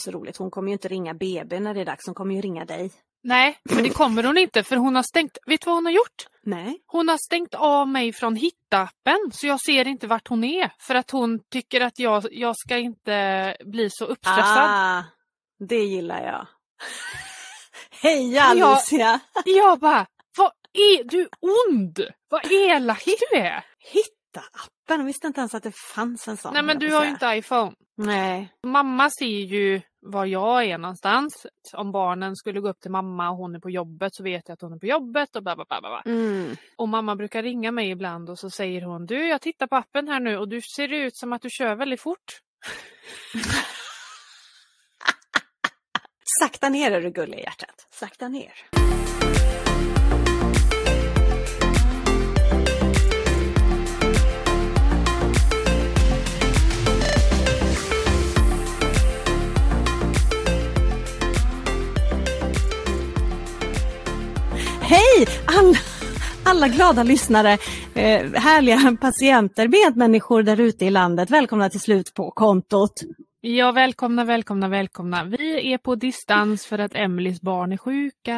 så roligt. Hon kommer ju inte ringa BB när det är dags, hon kommer ju ringa dig. Nej, men det kommer hon inte för hon har stängt, vet du vad hon har gjort? Nej. Hon har stängt av mig från hittappen så jag ser inte vart hon är för att hon tycker att jag, jag ska inte bli så uppstressad. Ah, det gillar jag. Heja Ja. Alicia! Jag bara, vad är du ond? Vad elak du är! Hitta appen, jag visste inte ens att det fanns en sån. Nej men du har ju inte iPhone. Nej. Mamma ser ju var jag är någonstans. Om barnen skulle gå upp till mamma och hon är på jobbet så vet jag att hon är på jobbet och bla bla. bla. bla. Mm. Och mamma brukar ringa mig ibland och så säger hon du jag tittar på appen här nu och du ser ut som att du kör väldigt fort. Sakta ner är du gullig i hjärtat. Sakta ner. Hej alla, alla glada lyssnare, eh, härliga patienter, medmänniskor där ute i landet. Välkomna till slut på kontot. Ja välkomna, välkomna, välkomna. Vi är på distans för att Emelies barn är sjuka.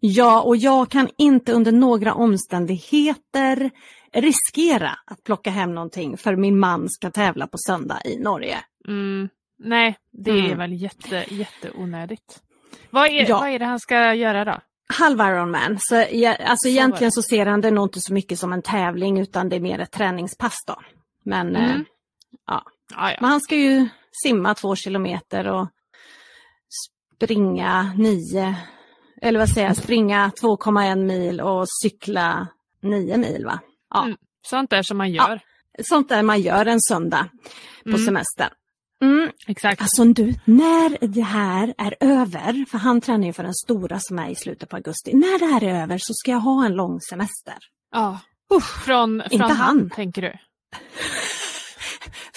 Ja, och jag kan inte under några omständigheter riskera att plocka hem någonting för min man ska tävla på söndag i Norge. Mm, nej, det är Mm. väl jätte, jätteonödigt. Vad är, Ja. vad är det han ska göra då? Halv Ironman, så ja, alltså Så egentligen så ser han det nog inte så mycket som en tävling utan det är mer ett träningspass då. Men, eh, Mm. ja. Ah, ja. Men han ska ju simma två kilometer och springa nio, eller vad säger jag, springa 2,1 mil och cykla nio mil va? Ja. Mm. Sånt där som man gör. Sånt där man gör en söndag på Mm. semestern. Mm. Exakt. Alltså du, när det här är över, för han tränar ju för den stora som är i slutet på augusti. När det här är över så ska jag ha en lång semester. Ja. Usch, Från, inte från han. tänker du?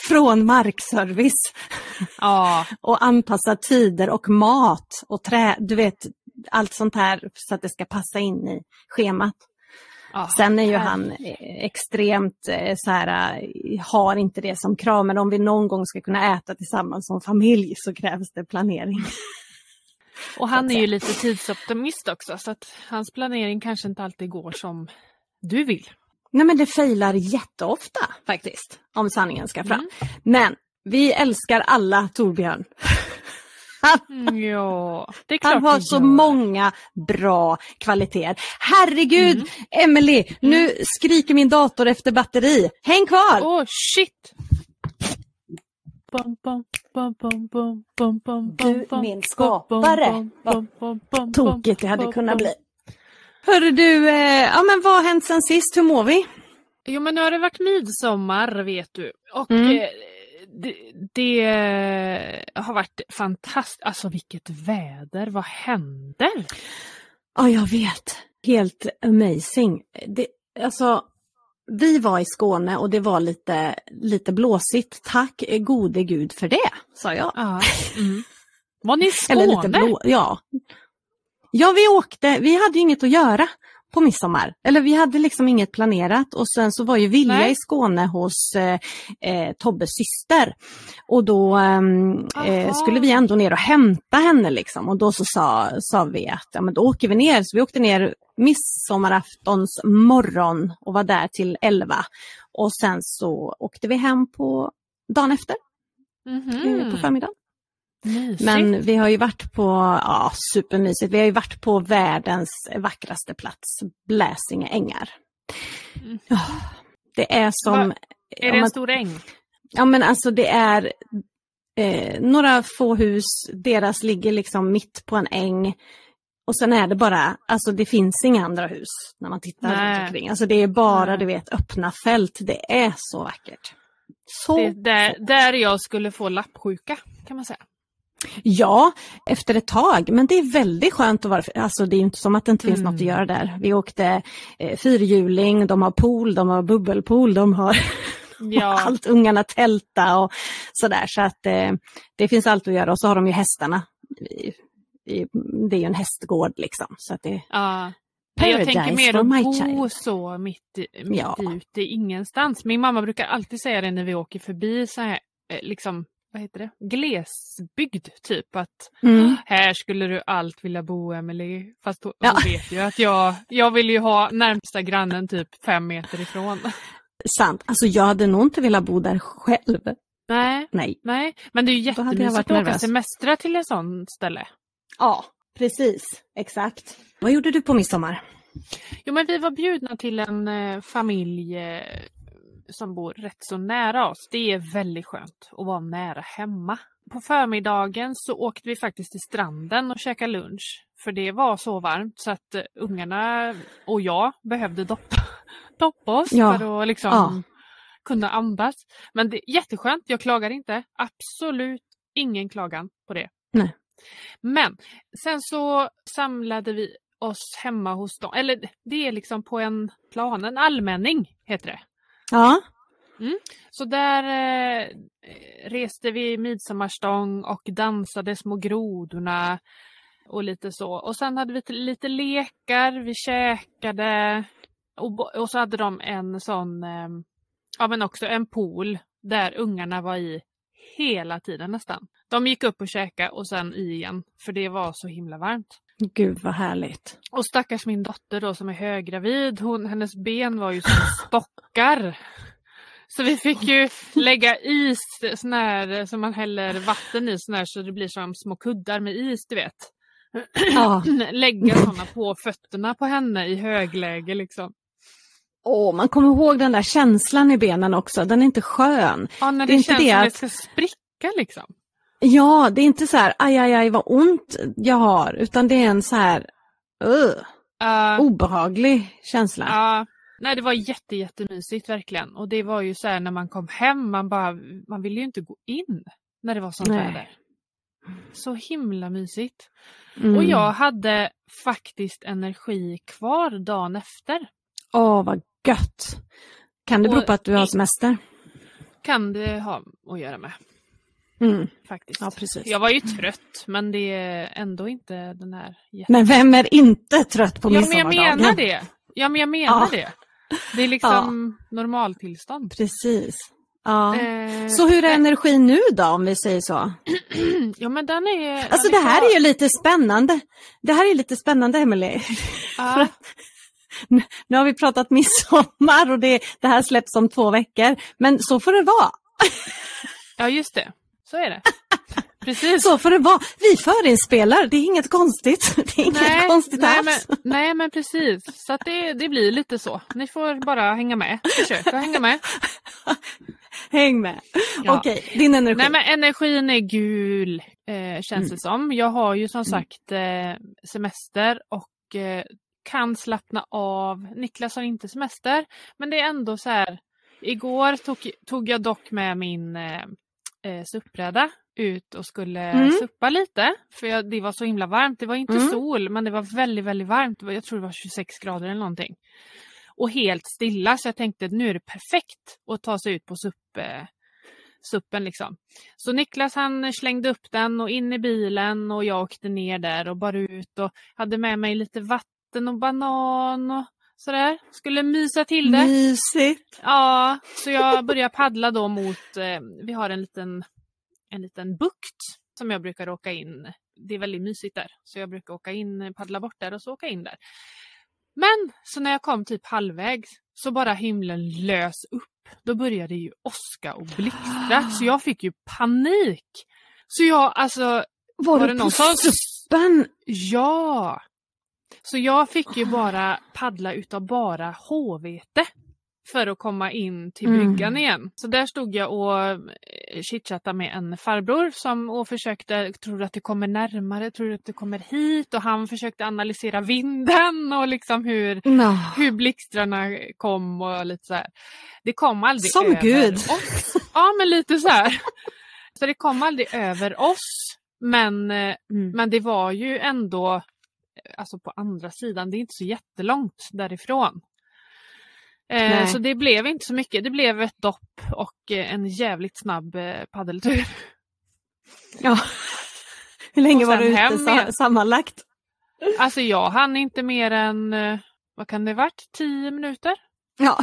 från markservice Ja. och anpassa tider och mat och trä, du vet allt sånt här så att det ska passa in i schemat. Ja. Sen är ju han eh, extremt eh, så här, eh, har inte det som krav, men om vi någon gång ska kunna äta tillsammans som familj så krävs det planering. Och han är ju lite tidsoptimist också så att hans planering kanske inte alltid går som du vill. Nej men det failar jätteofta faktiskt, om sanningen ska fram. Mm. Men vi älskar alla Torbjörn. Han, Mm, ja, det är klart han har så många bra kvaliteter. Herregud, Mm. Emily, nu skriker min dator efter batteri. Häng kvar! Åh shit! Du, min skapare. bum, Tokigt det hade kunnat bli. Hörru du, eh, ja men vad har hänt sen sist? Hur mår vi? Jo men nu har det varit midsommar vet du. Och Mm. eh, det, det har varit fantastiskt. Alltså vilket väder, vad händer? Ja, jag vet. Helt amazing. Det, alltså, vi var i Skåne och det var lite, lite blåsigt. Tack gode gud för det, sa jag. Ja. Mm. Var ni i Skåne? Eller lite blå, ja. Ja, vi åkte. Vi hade inget att göra på midsommar. Eller vi hade liksom inget planerat och sen så var ju Vilja Nej. i Skåne hos eh, eh, Tobbes syster. Och då ehm, eh, skulle vi ändå ner och hämta henne liksom och då så sa, sa vi att ja, men då åker vi ner. Så vi åkte ner midsommaraftons morgon och var där till 11. Och sen så åkte vi hem på dagen efter, Mhm. eh, på förmiddagen. Mysigt. Men vi har ju varit på, ja supermysigt, vi har ju varit på världens vackraste plats, Bläsinge ängar. Mm. Det är som... Va- Är det en stor äng? Ja men alltså det är eh, några få hus, deras ligger liksom mitt på en äng. Och sen är det bara, alltså det finns inga andra hus när man tittar Nej. runt omkring. Alltså det är bara Nej. du vet öppna fält, det är så vackert. Så Det är där, där jag skulle få lappsjuka kan man säga. Ja, efter ett tag, men det är väldigt skönt att vara, alltså det är inte som att det inte finns Mm. något att göra där. Vi åkte eh, fyrhjuling, de har pool, de har bubbelpool, de har Ja. allt, ungarna tälta och sådär. Så att eh, det finns allt att göra och så har de ju hästarna. I, i, det är ju en hästgård liksom. Så att det, Ja. Nej, jag tänker Paradise mer att bo child. så mitt, mitt Ja. ute ingenstans. Min mamma brukar alltid säga det när vi åker förbi så här, eh, liksom vad heter det, glesbygd typ. Att Mm. här skulle du allt vilja bo Emily. Fast hon, Ja. vet ju att jag, jag vill ju ha närmsta grannen typ fem meter ifrån. Sant. Alltså jag hade nog inte velat bo där själv. Nej, Nej. nej. Men det är ju jättemysigt att åka semestra till ett sånt ställe. Ja, precis. Exakt. Vad gjorde du på midsommar? Jo men vi var bjudna till en eh, familj eh, som bor rätt så nära oss. Det är väldigt skönt att vara nära hemma. På förmiddagen så åkte vi faktiskt till stranden och käkade lunch. För det var så varmt så att eh, ungarna och jag behövde doppa, doppa oss Ja. för att liksom Ja. kunna andas. Men det är jätteskönt, jag klagar inte. Absolut ingen klagan på det. Nej. Men sen så samlade vi oss hemma hos dem. Eller det är liksom på en plan, en allmänning heter det. Ja. Mm. Så där eh, reste vi midsommarstång och dansade små grodorna och lite så. Och sen hade vi lite lekar, vi käkade och, och så hade de en sån, eh, ja men också en pool där ungarna var i hela tiden nästan. De gick upp och käkade och sen i igen för det var så himla varmt. Gud vad härligt. Och stackars min dotter då som är höggravid, hon, hennes ben var ju som stockar. Så vi fick ju lägga is, sån här som man häller vatten i, sån här, så det blir som små kuddar med is, du vet. Ja. Lägga såna på fötterna på henne i högläge liksom. Åh, man kommer ihåg den där känslan i benen också. Den är inte skön. Ja, när Det det, är inte känns det som att- det ska spricka liksom. Ja, det är inte så här aj, aj, aj vad ont jag har, utan det är en så här uh, Uh, obehaglig känsla. Ja, nej det var jätte, jättemysigt verkligen. Och det var ju så här när man kom hem, man bara, man ville ju inte gå in när det var sånt väder. Så himla mysigt. Mm. Och jag hade faktiskt energi kvar dagen efter. Åh, vad gött. Kan det bero på att du har semester? Kan det ha att göra med Mm. faktiskt. Ja, precis. Jag var ju trött men det är ändå inte den här jätte... Men vem är inte trött på Ja men jag midsommardagen? menar det. Ja men jag menar Ja. det. Det är liksom normaltillstånd. Precis. Ja. Eh, Så hur är energin nu då, om vi säger så? Ja men den är... Alltså den det här är ju lite spännande. Det här är lite spännande, Emelie. Ja. Nu har vi pratat midsommar och det, det här släpps om två veckor. Men så får det vara. Ja, just det. Så är det. Precis. Så får det vara. Vi förinspelar, det är inget konstigt. Det är inget konstigt nej, alls. men, nej men precis. Så det, det blir lite så. Ni får bara hänga med. Försök att hänga med. Häng med. Ja. Okej, din energi. Nej men energin är gul eh, känns det som. Jag har ju som sagt eh, semester och eh, kan slappna av. Niklas har inte semester men det är ändå så här. Igår tog, tog jag dock med min eh, eh, suppbräda ut och skulle Mm. suppa lite. För jag, det var så himla varmt. Det var inte Mm. sol men det var väldigt väldigt varmt. Jag tror det var 26 grader eller någonting. Och helt stilla så jag tänkte nu är det perfekt att ta sig ut på supp, eh, suppen liksom. Så Niklas han slängde upp den och in i bilen och jag åkte ner där och bara ut och hade med mig lite vatten och banan och sådär. Skulle mysa till det. Mysigt. Ja, så jag började paddla då mot, eh, vi har en liten, en liten bukt som jag brukar åka in. Det är väldigt mysigt där, så jag brukar åka in, paddla bort där och så åka in där. Men så när jag kom typ halvvägs så bara himlen lös upp. Då började det ju åska och blixtra så jag fick ju panik. Så jag alltså, Var, Var du det på någon som- suppen? ja! Så jag fick ju bara paddla utav bara håvete för att komma in till Mm. bryggan igen. Så där stod jag och eh, chitchattade med en farbror som och försökte, tror du att det kommer närmare, tror du att det kommer hit? Och han försökte analysera vinden och liksom hur, No. hur blixtrarna kom och lite så här. Det kom aldrig Som över Gud. oss. Ja men lite så här. Så det kom aldrig över oss. Men eh, Mm. men det var ju ändå, alltså på andra sidan, det är inte så jättelångt därifrån. Eh, så det blev inte så mycket. Det blev ett dopp och eh, en jävligt snabb eh, paddeltur. Ja. Hur länge var du ute hem sa- sammanlagt? Alltså jag hann inte mer än, eh, vad kan det varit, tio minuter? Ja.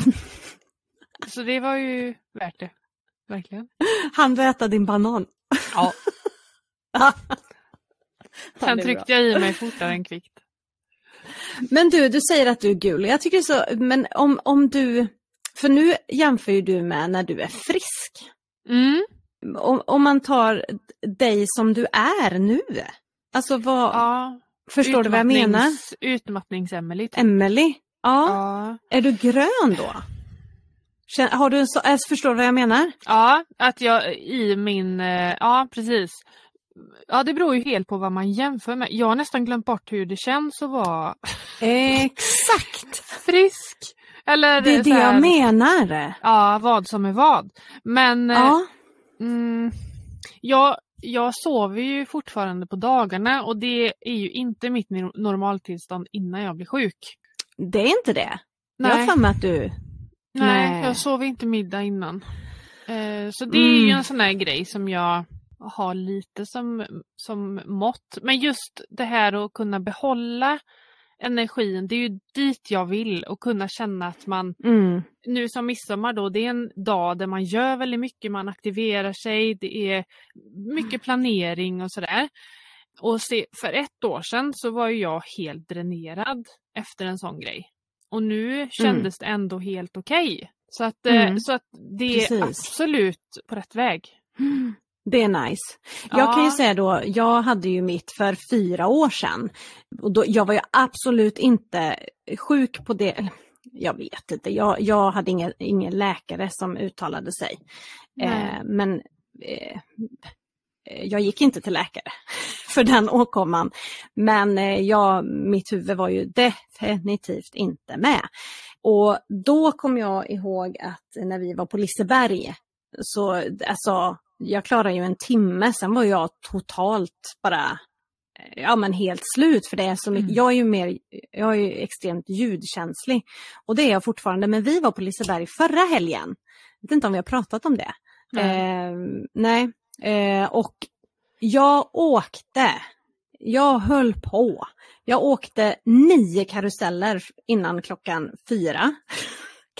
Så det var ju värt det. Verkligen. Han du äta din banan? Ja. Sen tryckte jag i mig fortare än kvickt. Men du, du säger att du är gul. Jag tycker så, men om, om du, för nu jämför ju du med när du är frisk. Mm. Om, om man tar dig som du är nu, alltså vad, Ja. förstår du vad jag menar? Utmattnings- Utmattnings-Emelie. typ. Emily, ja, Ja. är du grön då? Har du en så, förstår du vad jag menar? ja, att jag i min, eh, ja precis. Ja det beror ju helt på vad man jämför med. Jag har nästan glömt bort hur det känns att vara Exakt! frisk. Eller Det är det här, jag menar. Ja, vad som är vad. Men eh, Ja, mm, jag, jag sover ju fortfarande på dagarna och det är ju inte mitt nor- normaltillstånd innan jag blir sjuk. det är inte det. Jag har Nej. för mig att du, Nej, Nej. jag sover inte middag innan. Eh, så det är ju Mm. en sån här grej som jag har lite som, som mått. Men just det här att kunna behålla energin, det är ju dit jag vill och kunna känna att man, mm, nu som midsommar då, det är en dag där man gör väldigt mycket, man aktiverar sig, det är mycket planering och sådär. Och se, för ett år sedan så var ju jag helt dränerad efter en sån grej. Och nu kändes det ändå helt okej. Så, att, eh, Mm. så att det är Precis. absolut på rätt väg. det är nice. Jag Ja. kan ju säga då, jag hade ju mitt för fyra år sedan. Och då, jag var ju absolut inte sjuk på det. Jag vet inte, jag, jag hade ingen, ingen läkare som uttalade sig. Eh, men eh, eh, jag gick inte till läkare för den åkomman. Men eh, jag, mitt huvud var ju definitivt inte med. Och då kom jag ihåg att när vi var på Liseberg, så alltså, jag klarade ju en timme, sen var jag totalt bara ja men helt slut för det är så mycket. Mm. Jag är ju mer, jag är ju extremt ljudkänslig. Och det är jag fortfarande, men vi var på Liseberg förra helgen. Jag vet inte om vi har pratat om det. Nej. Eh, nej, eh, och jag åkte, jag höll på. Jag åkte nio karuseller innan klockan fyra.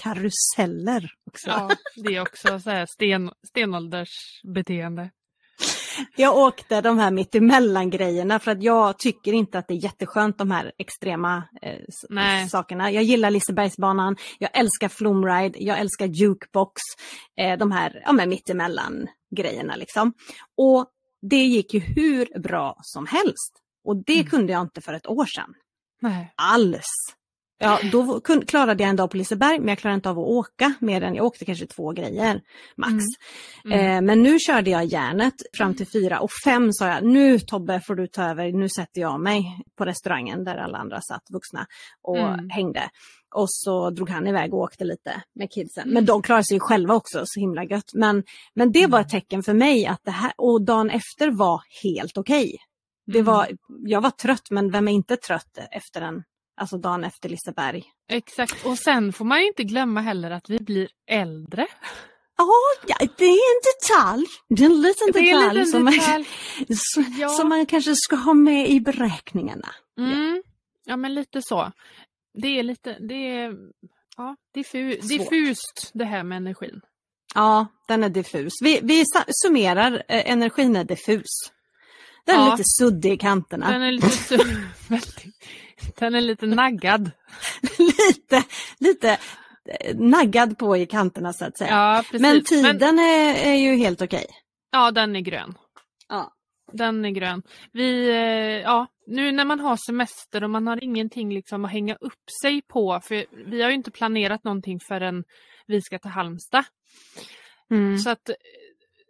Karuseller också. Ja, det är också så här sten, stenåldersbeteende. Jag åkte de här mittemellan grejerna för att jag tycker inte att det är jätteskönt de här extrema eh, sakerna. Jag gillar Lisebergsbanan, jag älskar Flumride, jag älskar Jukebox, eh, de här ja, mittemellan grejerna liksom. Och det gick ju hur bra som helst. Och det Mm. kunde jag inte för ett år sedan. Nej. Alls. Ja, då klarade jag en dag på Liseberg men jag klarade inte av att åka mer än, jag åkte kanske två grejer max. Mm. Mm. Eh, men nu körde jag järnet fram till fyra och fem sa jag, nu Tobbe får du ta över, nu sätter jag mig på restaurangen där alla andra satt vuxna och Mm. hängde. Och så drog han iväg och åkte lite med kidsen. Men de klarade sig själva också, så himla gött. Men, men det var Mm. ett tecken för mig att det här, och dagen efter var helt okej. Det Mm. var, jag var trött, men vem är inte trött efter en, alltså dagen efter Liseberg? Exakt, och sen får man ju inte glömma heller att vi blir äldre. Ja, det är en detalj. Det är en liten detalj, en liten som, detalj. Man, Ja. som man kanske ska ha med i beräkningarna. Mm. Ja men lite så. Det är lite, det är, ja, diffu, diffust det här med energin. Ja, den är diffus. Vi, vi summerar, eh, energin är diffus. Den är Ja. lite suddig i kanterna. Den är lite, su- väldigt- den är lite naggad. lite, lite eh, naggad på i kanterna så att säga. Ja. Men tiden är, är ju helt okej. ja, den är grön. Ja. Den är grön. Vi, eh, ja, nu när man har semester och man har ingenting liksom att hänga upp sig på, för vi har ju inte planerat någonting förrän vi ska till Halmstad. Mm. Så att eh,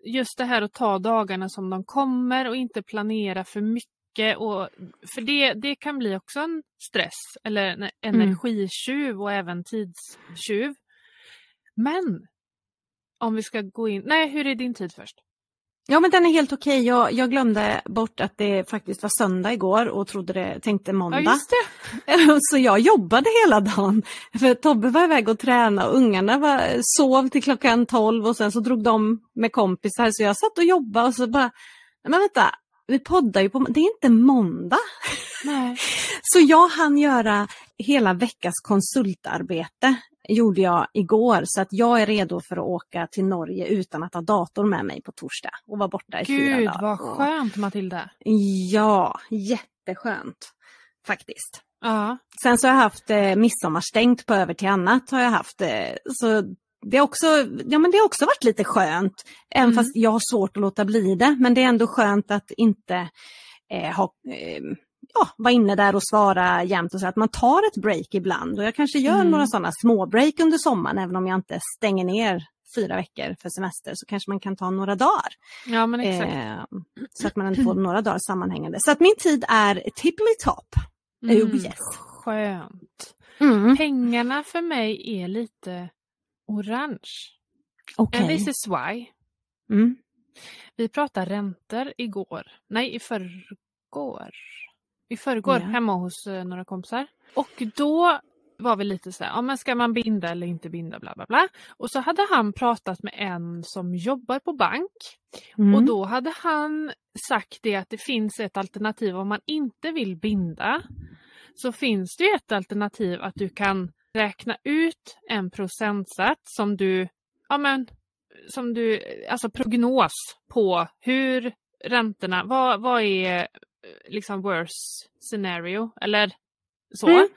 just det här att ta dagarna som de kommer och inte planera för mycket. Och, för det, det kan bli också en stress eller en energitjuv och även tidstjuv. Men om vi ska gå in, nej hur är din tid först? Ja men den är helt okej. Jag, jag glömde bort att det faktiskt var söndag igår och trodde det, tänkte måndag. Ja just det. Så jag jobbade hela dagen. För Tobbe var iväg och träna och ungarna var, sov till klockan 12 och sen så drog de med kompisar så jag satt och jobbade och så bara, "Nej, men vänta, vi poddar ju på, det är inte måndag. Nej. Så jag hann göra hela veckas konsultarbete gjorde jag igår så att jag är redo för att åka till Norge utan att ha dator med mig på torsdag och vara borta i fyra Gud dagar. vad skönt Matilda. Ja, jätteskönt faktiskt. Ja. Sen så har jag haft eh, midsommarstängt på över till annat har jag haft. Eh, så det har också, ja, men det har också varit lite skönt, även Mm. fast jag har svårt att låta bli det. Men det är ändå skönt att inte eh, ha, eh, ja, vara inne där och svara jämt och så att man tar ett break ibland. Och jag kanske gör Mm. några sådana små break under sommaren, även om jag inte stänger ner fyra veckor för semester så kanske man kan ta några dagar. ja men exakt. Eh, så att man inte får några dagar sammanhängande. Så att min tid är tippeli-topp. Mm. oh, yes. Skönt. Mm. Pengarna för mig är lite orange. Okej. And this is why. Mm. Vi pratade räntor igår. Nej, i förrgår. I förrgår Ja. hemma hos eh, några kompisar. Och då var vi lite så här, ja men ska man binda eller inte binda bla bla bla. Och så hade han pratat med en som jobbar på bank. Mm. Och då hade han sagt det att det finns ett alternativ om man inte vill binda. Så finns det ju ett alternativ att du kan räkna ut en procentsats som du, ja men, som du, alltså prognos på hur räntorna, vad, vad är eh, liksom worst scenario eller så. Mm.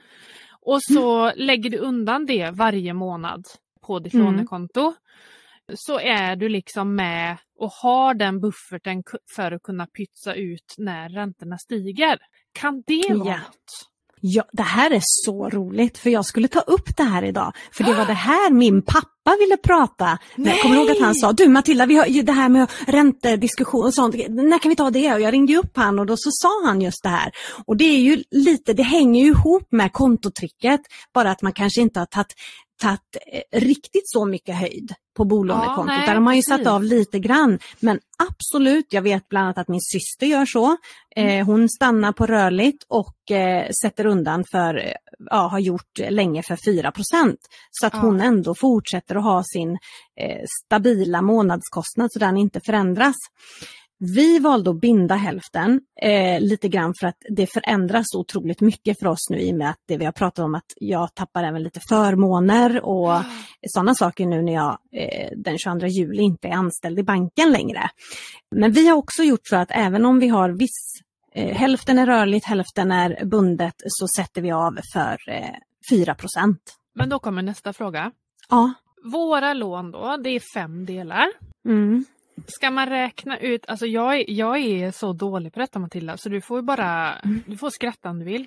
Och så lägger du undan det varje månad på ditt Mm. lånekonto. Så är du liksom med och har den bufferten för att kunna pytsa ut när räntorna stiger. Kan det vara något? Ja, det här är så roligt för jag skulle ta upp det här idag. För det var det här min pappa ville prata. Men jag kommer ihåg att han sa, du Matilda, vi har ju det här med räntediskussion och sånt. När kan vi ta det? Och jag ringde upp han och då så sa han just det här. Och det är ju lite, det hänger ju ihop med kontotricket. Bara att man kanske inte har tagit tagit eh, riktigt så mycket höjd på bolånekontot. nej, Där har man ju satt av lite grann. Men absolut, jag vet bland annat att min syster gör så. Eh, hon stannar på rörligt och eh, sätter undan för, eh, ja, har gjort länge för 4% Så att Ja. hon ändå fortsätter att ha sin eh, stabila månadskostnad så den inte förändras. Vi valde att binda hälften eh, lite grann för att det förändras otroligt mycket för oss nu i och med att det vi har pratat om att jag tappar även lite förmåner och sådana saker nu när jag eh, den 22 juli inte är anställd i banken längre. Men vi har också gjort så att även om vi har viss, eh, hälften är rörligt, hälften är bundet så sätter vi av för eh, 4 Men då kommer nästa fråga. Ja. Våra lån då, det är fem delar. Mm. Ska man räkna ut, alltså jag är, jag är så dålig på detta Matilda så du får bara, du får skratta om du vill.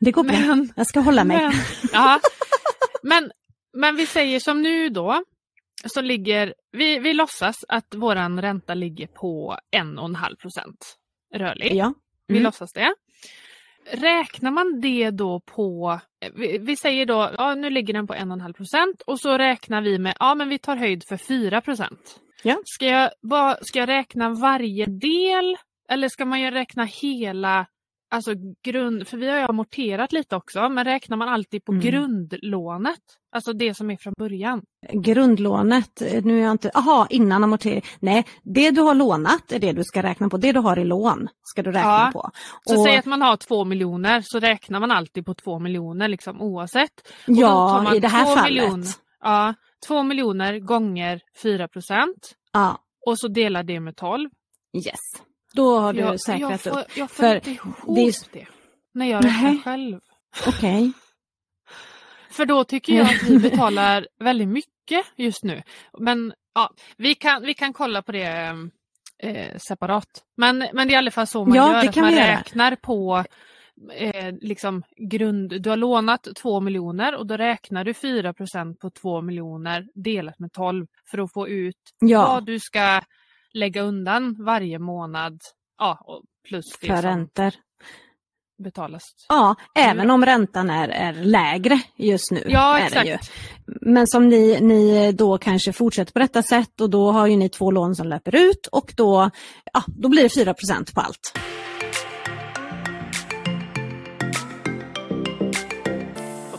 Det går bra. Men, Jag ska hålla mig. men, ja, men, men vi säger som nu då, så ligger, vi, vi låtsas att våran ränta ligger på 1,5 procent rörlig. Ja. Vi Mm. låtsas det. Räknar man det då på, vi, vi säger då, ja nu ligger den på 1,5 procent och så räknar vi med, ja men vi tar höjd för 4 procent. Ja. Ska, jag, ska jag räkna varje del eller ska man ju räkna hela, alltså grund, för vi har ju amorterat lite också, men räknar man alltid på Mm. grundlånet? Alltså det som är från början. Grundlånet, eh, nu är jag inte, aha innan amortering. Nej, det du har lånat är det du ska räkna på. Det du har i lån ska du räkna Ja. på. Så Och- säg att man har två miljoner så räknar man alltid på två miljoner liksom oavsett. Och Ja, man i det här fallet. Miljoner, ja, två miljoner gånger 4 procent Ja, och så delar det med 12. yes. Då har du jag, säkrat jag upp. får, jag får För inte ihop det är det, när jag räknar själv. Okej. För då tycker jag att vi betalar väldigt mycket just nu. Men ja, vi kan, vi kan kolla på det eh, separat. Men, men det är i alla fall så man Ja, gör, det att man göra. räknar på eh, liksom grund, du har lånat 2 miljoner och då räknar du 4% på 2 miljoner delat med 12 för att få ut Ja, vad du ska lägga undan varje månad. Ja, och plus det för räntor. betalas. Ja, även om räntan är, är lägre just nu. Ja, är den ju. exakt. Men som ni, ni då kanske fortsätter på detta sätt och då har ju ni två lån som löper ut och då, ja, då blir det 4% på allt.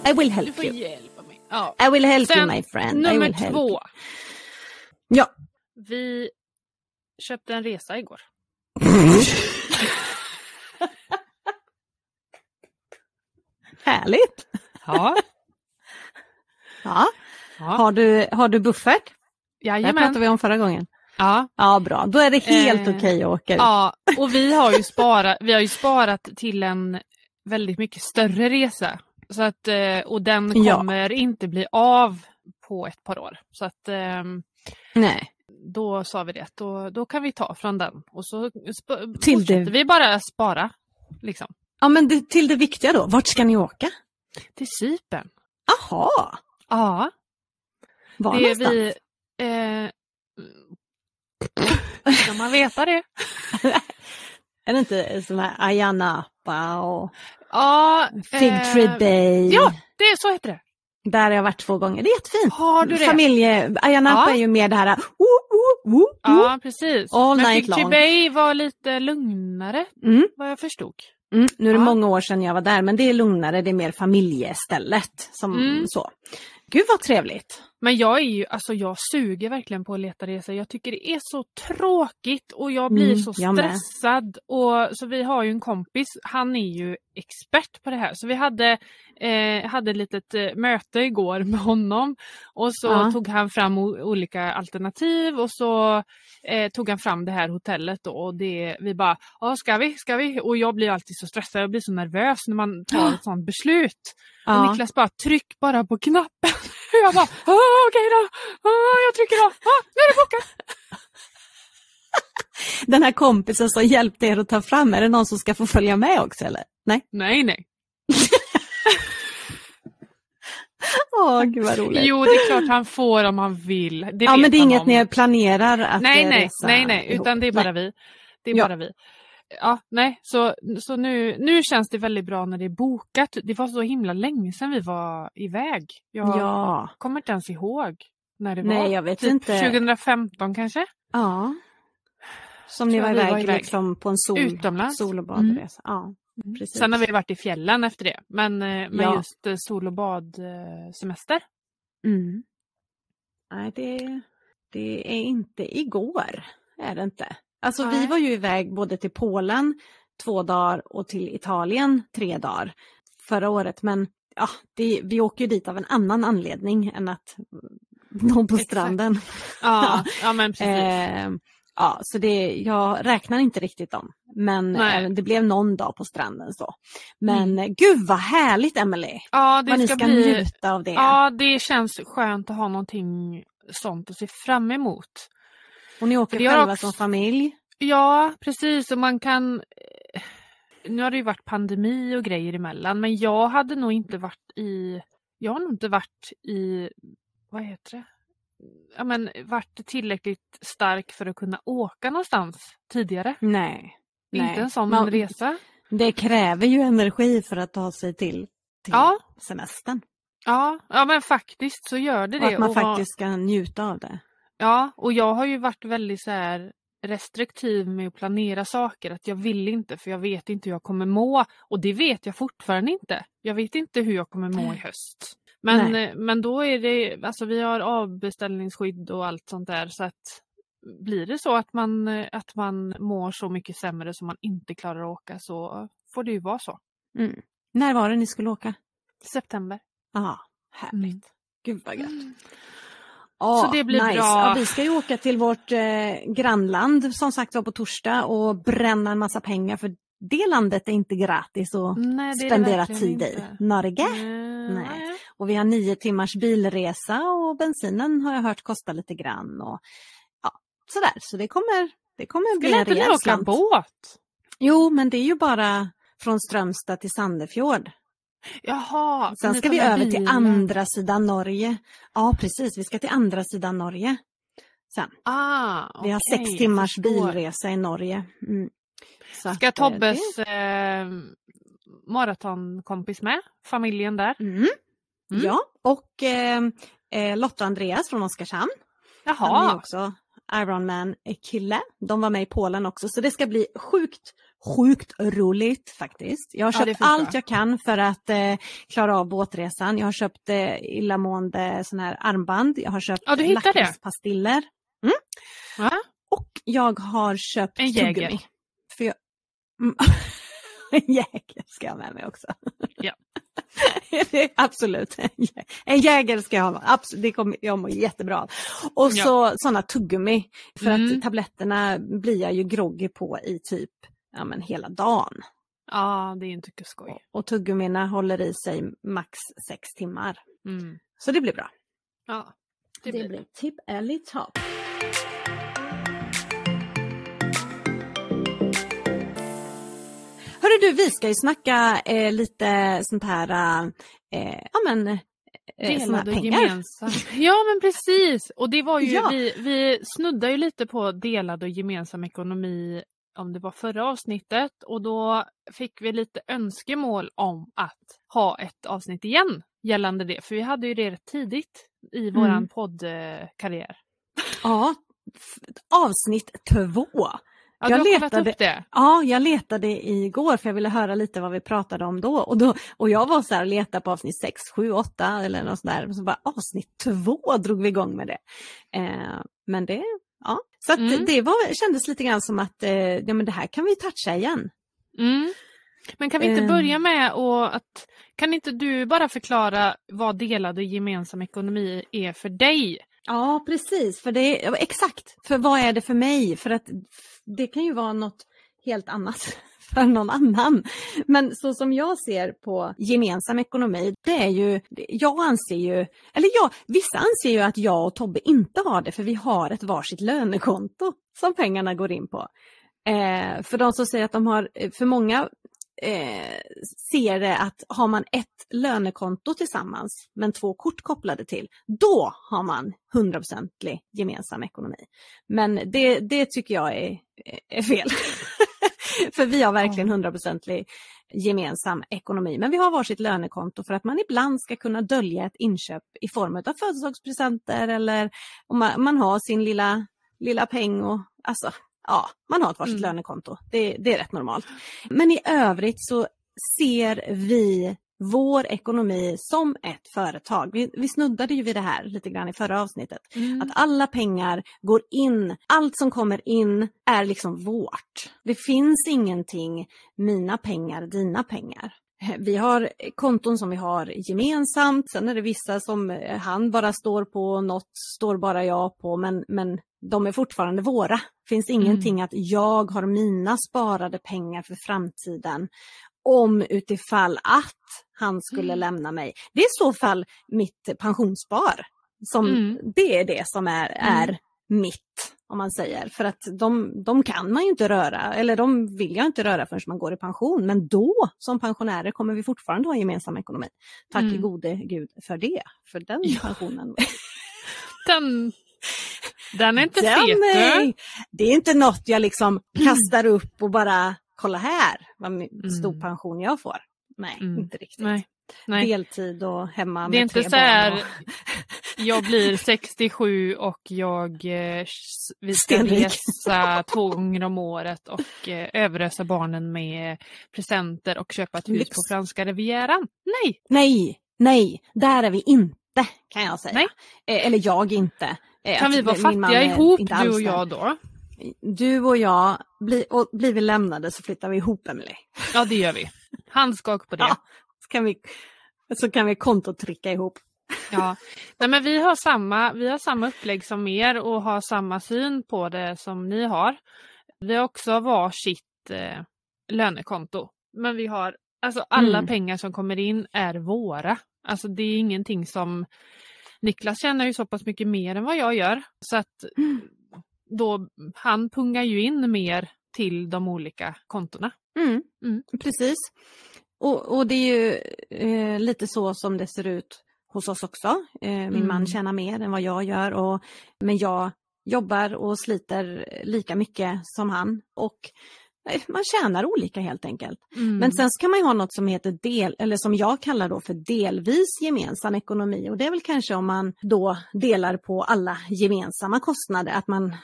I will Du help får you. hjälpa mig. Ja. I will help you Sen, my friend. Nummer you. två. Ja. Vi köpte en resa igår. Härligt. Ja. Ja. Ja. Har, du, har du buffert? Det Jajamän. pratade vi om förra gången. Ja. Ja, bra. Då är det helt Eh, okej att åka ut. ja, och vi har ju sparat, vi har ju sparat till en väldigt mycket större resa. Så att, eh, och den Ja. kommer inte bli av på ett par år. Så att ehm, Nej. då sa vi det, då, då kan vi ta från den. Och så Till det- vi bara spara. Liksom. Ja, men det, till det viktiga då. Vart ska ni åka? Till Cypern. Aha, Ja, var det är någonstans? vi... Eh, ska man veta det? Är det inte sån här Ayia Napa och Ja, Fig Tree eh, Bay? Ja, det är så heter det. Där har jag varit två gånger. Det är jättefint. Har du det? Familje... Ayia Napa Ja. är ju mer det här... Uh, uh, uh, uh. Ja, precis. All Men night long. Bay var lite lugnare, Mm, vad jag förstod. mm. Nu är det Ja. många år sedan jag var där men det är lugnare, det är mer familjestället. Som Mm. så. Gud vad trevligt. Men jag är ju, alltså jag suger verkligen på att leta resor. Jag tycker det är så tråkigt och jag blir Mm, så med. stressad. Och, så vi har ju en kompis, han är ju expert på det här. Så vi hade, eh, hade ett litet eh, möte igår med honom. Och så Ja. tog han fram olika alternativ och så eh, tog han fram det här hotellet då. Och det, vi bara, ja ska vi, ska vi? Och jag blir alltid så stressad, jag blir så nervös när man tar ett sånt beslut. Och Ja. Niklas bara, tryck bara på knappen. jag bara, "Ah, okej då, Ah, jag trycker då, ah, nu är det bokat. Den här kompisen som hjälpte er att ta fram, är det någon som ska få följa med också eller? Nej? Nej, nej. Åh, gud vad roligt. Jo, det är klart han får om han vill. Det ja, men det är inget om. ni planerar att Nej, eh, nej, resa nej, nej, utan det är bara Nej. vi. Det är Ja. bara vi. Ja, nej, så, så nu, nu känns det väldigt bra när det är bokat. Det var så himla länge sedan vi var iväg. Jag Ja, kommer inte ens ihåg när det var. nej jag vet typ inte. 2015 kanske? Ja. Som ni var iväg, var iväg. liksom på en sol, Utomlands. sol och badresa. Ja, precis. Sen har vi varit i fjällen efter det. Men, eh, men Ja. just eh, sol och badsemester. Mm. Nej, det, det är inte igår. Är det inte. Alltså vi Nej. var ju iväg både till Polen två dagar och till Italien tre dagar förra året. Men ja, det, vi åker ju dit av en annan anledning än att någon på stranden. Ja, ja men precis. Eh, ja, så det, jag räknar inte riktigt dem. Men Nej. Mm. eh, det blev någon dag på stranden så. Men eh, gud vad härligt Emelie! ja, det Vad ni ska ska bli... njuta av det. Ja, det känns skönt att ha någonting sånt att se fram emot. Och ni åker själva också- som familj. Ja, precis. Och man kan... eh, Nu har det ju varit pandemi och grejer emellan, men jag hade nog inte varit i... Jag har nog inte varit i... Vad heter det? Ja, men varit tillräckligt stark för att kunna åka någonstans tidigare. Nej. Inte Nej. en sån Man- resa. Det kräver ju energi för att ta sig till, till Ja. semestern. Ja, ja, men faktiskt så gör det Och det. att man Och faktiskt ska njuta av det. Ja, och jag har ju varit väldigt så här restriktiv med att planera saker. Att jag vill inte för jag vet inte hur jag kommer må. Och det vet jag fortfarande inte. Jag vet inte hur jag kommer må i höst. Men, Nej. eh, men då är det, alltså vi har avbeställningsskydd och allt sånt där. Så att blir det så att man, eh, att man mår så mycket sämre som man inte klarar att åka så får det ju vara så. Mm. När var det ni skulle åka? September. Ja, härligt. Mm. Gud vad gött. Så det blir nice. bra. Ja, vi ska ju åka till vårt eh, grannland som sagt var på torsdag och bränna en massa pengar för det landet är inte gratis att Nej, spendera tid i. inte. Norge. Nej. Nej. Och vi har nio timmars bilresa och bensinen har jag hört kostar lite grann. Och, ja, sådär, så det kommer, det kommer bli Skulle en inte ni rejäl åka båt? Jo, men det är ju bara från Strömstad till Sandefjord. Jaha. Sen ska vi över till andra sidan Norge. Ja, precis. Vi ska till andra sidan Norge. Sen. Ah, Vi har sex timmars bilresa i Norge. Mm. Så Ska eh, Tobbes eh, maratonkompis med? Familjen där? Mm. Mm. Ja, och eh, eh, Lotta Andreas från Oskarshamn. Han är Jaha. också Ironman-kille. De var med i Polen också, så det ska bli sjukt, sjukt roligt faktiskt. Jag har Ja, köpt förstår allt jag. kan för att eh, klara av båtresan. Jag har köpt eh, illamående sån här armband, jag har köpt Ja, lakritspastiller Ja. och jag har köpt En Jäger. tuggummi. För jag... Mm. En Jäger ska jag ha med mig också. Absolut. En jägare ska jag ha. Absolut, det kommer jag må jättebra Och så ja. sådana tuggummi. För mm. att tabletterna blir jag ju groggy på i typ ja, men hela dagen. Ja, det är inte skoj. Och, och tuggummina håller i sig max sex timmar. Mm. Så det blir bra. Ja, det, det blir, blir tipp eller topp. Du, vi ska ju snacka eh, lite sånt här, eh, ja men eh, Delad och gemensam. Ja men precis! Och det var ju, ja. vi, vi snuddade ju lite på delad och gemensam ekonomi om det var förra avsnittet och då fick vi lite önskemål om att ha ett avsnitt igen gällande det. För vi hade ju det rätt tidigt i våran mm. poddkarriär. Ja, avsnitt två. Ja, jag letade? Ja, jag letade igår för jag ville höra lite vad vi pratade om då. Och, då, och jag var så här och letade på avsnitt 6, 7, 8 eller något sånt där. Och så bara avsnitt 2 drog vi igång med det. Eh, men det, ja. Så mm. det var, kändes lite grann som att eh, ja, men det här kan vi toucha igen. Mm. Men kan vi inte börja med och att kan inte du bara förklara vad delad och gemensam ekonomi är för dig? Ja precis, för det exakt, för vad är det för mig? För att det kan ju vara något helt annat för någon annan. Men så som jag ser på gemensam ekonomi, det är ju, jag anser ju, eller jag, vissa anser ju att jag och Tobbe inte har det för vi har ett varsitt lönekonto som pengarna går in på. Eh, för de som säger att de har, eh, för många eh, ser det att har man ett lönekonto tillsammans men två kort kopplade till, då har man 100% gemensam ekonomi. Men det, det tycker jag är, är fel. för vi har verkligen 100% gemensam ekonomi. Men vi har varsitt lönekonto för att man ibland ska kunna dölja ett inköp i form av födelsedagspresenter eller om man, man har sin lilla, lilla peng och alltså ja, man har ett varsitt mm. lönekonto. Det, det är rätt normalt. Men i övrigt så ser vi vår ekonomi som ett företag. Vi, vi snuddade ju vid det här lite grann i förra avsnittet. Mm. Att alla pengar går in, allt som kommer in är liksom vårt. Det finns ingenting, mina pengar, dina pengar. Vi har konton som vi har gemensamt, sen är det vissa som han bara står på, något står bara jag på, men, men de är fortfarande våra. Finns ingenting mm. att jag har mina sparade pengar för framtiden om utifall att han skulle mm. lämna mig. Det är i så fall mitt pensionsspar. Som, mm. Det är det som är, mm. är mitt, om man säger. För att de, de kan man ju inte röra, eller de vill jag inte röra förrän man går i pension. Men då, som pensionärer, kommer vi fortfarande ha gemensam ekonomi. Tack mm. gode gud för det, för den ja. pensionen. den den är inte den fet Det är inte något jag liksom kastar upp och bara, kolla här vad mm. stor pension jag får. Nej, mm. inte riktigt. Nej. Nej. Deltid och hemma det är med tre inte så här, och... jag blir 67 och jag, eh, vi ska Stenrik. resa två gånger om året och eh, överösa barnen med presenter och köpa ett hus Lyx. på franska rivieran. Nej! Nej, nej, där är vi inte kan jag säga. Nej. Eh, eller jag inte. Eh, kan vi vara fattiga ihop du och jag då? Du och jag, bli, och blir vi lämnade så flyttar vi ihop Emelie. Ja det gör vi. Handskak på det. Ja, så, kan vi, så kan vi kontotrycka ihop. Ja, Nej, men vi har, samma, vi har samma upplägg som er och har samma syn på det som ni har. Vi har också varsitt eh, lönekonto. Men vi har, alltså alla mm. pengar som kommer in är våra. Alltså det är ingenting som Niklas tjänar ju så pass mycket mer än vad jag gör så att mm. då, han pungar ju in mer till de olika kontona. Mm. Mm. Precis. Och, och, det är ju eh, lite så som det ser ut hos oss också. Eh, min man mm. tjänar mer än vad jag gör och, men jag jobbar och sliter lika mycket som han. Och man tjänar olika helt enkelt. Mm. Men sen kan man ha något som heter del, eller som jag kallar då för delvis gemensam ekonomi och det är väl kanske om man då delar på alla gemensamma kostnader, att man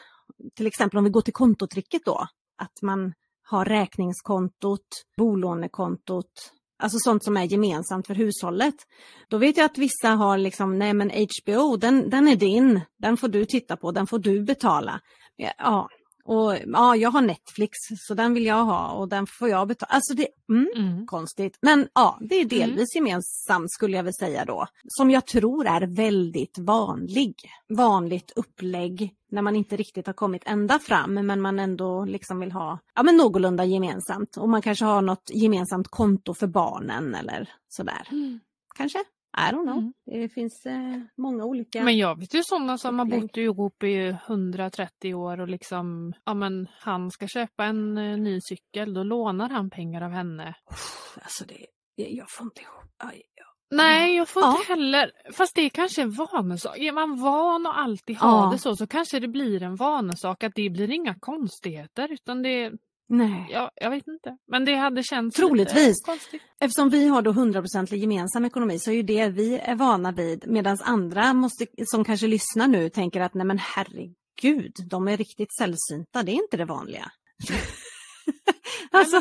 till exempel om vi går till kontotricket då, att man har räkningskontot, bolånekontot, alltså sånt som är gemensamt för hushållet. Då vet jag att vissa har liksom, nej men HBO, den, den är din, den får du titta på, den får du betala. Ja, och ja, jag har Netflix så den vill jag ha och den får jag betala. Alltså det mm, Mm. konstigt. Men ja, det är delvis gemensamt skulle jag vilja säga då. Som jag tror är väldigt vanlig. Vanligt upplägg när man inte riktigt har kommit ända fram men man ändå liksom vill ha ja, men någorlunda gemensamt. Och man kanske har något gemensamt konto för barnen eller sådär. Kanske? I don't know. Mm. Det finns eh, många olika. Men jag vet ju sådana som har bott ihop i 130 år och liksom, ja men han ska köpa en eh, ny cykel, då lånar han pengar av henne. Alltså det, det- jag får inte ihop. Aj, ja. Nej, jag får Ja. inte heller. Fast det är kanske en vanesak. Är man van att alltid ha Ja. det så, så kanske det blir en vanesak att det blir inga konstigheter. Utan det, Nej. ja, jag vet inte. Men det hade känts Troligtvis. konstigt. Eftersom vi har då 100% gemensam ekonomi så är ju det vi är vana vid medan andra måste, som kanske lyssnar nu tänker att nej men herregud, de är riktigt sällsynta, det är inte det vanliga. alltså,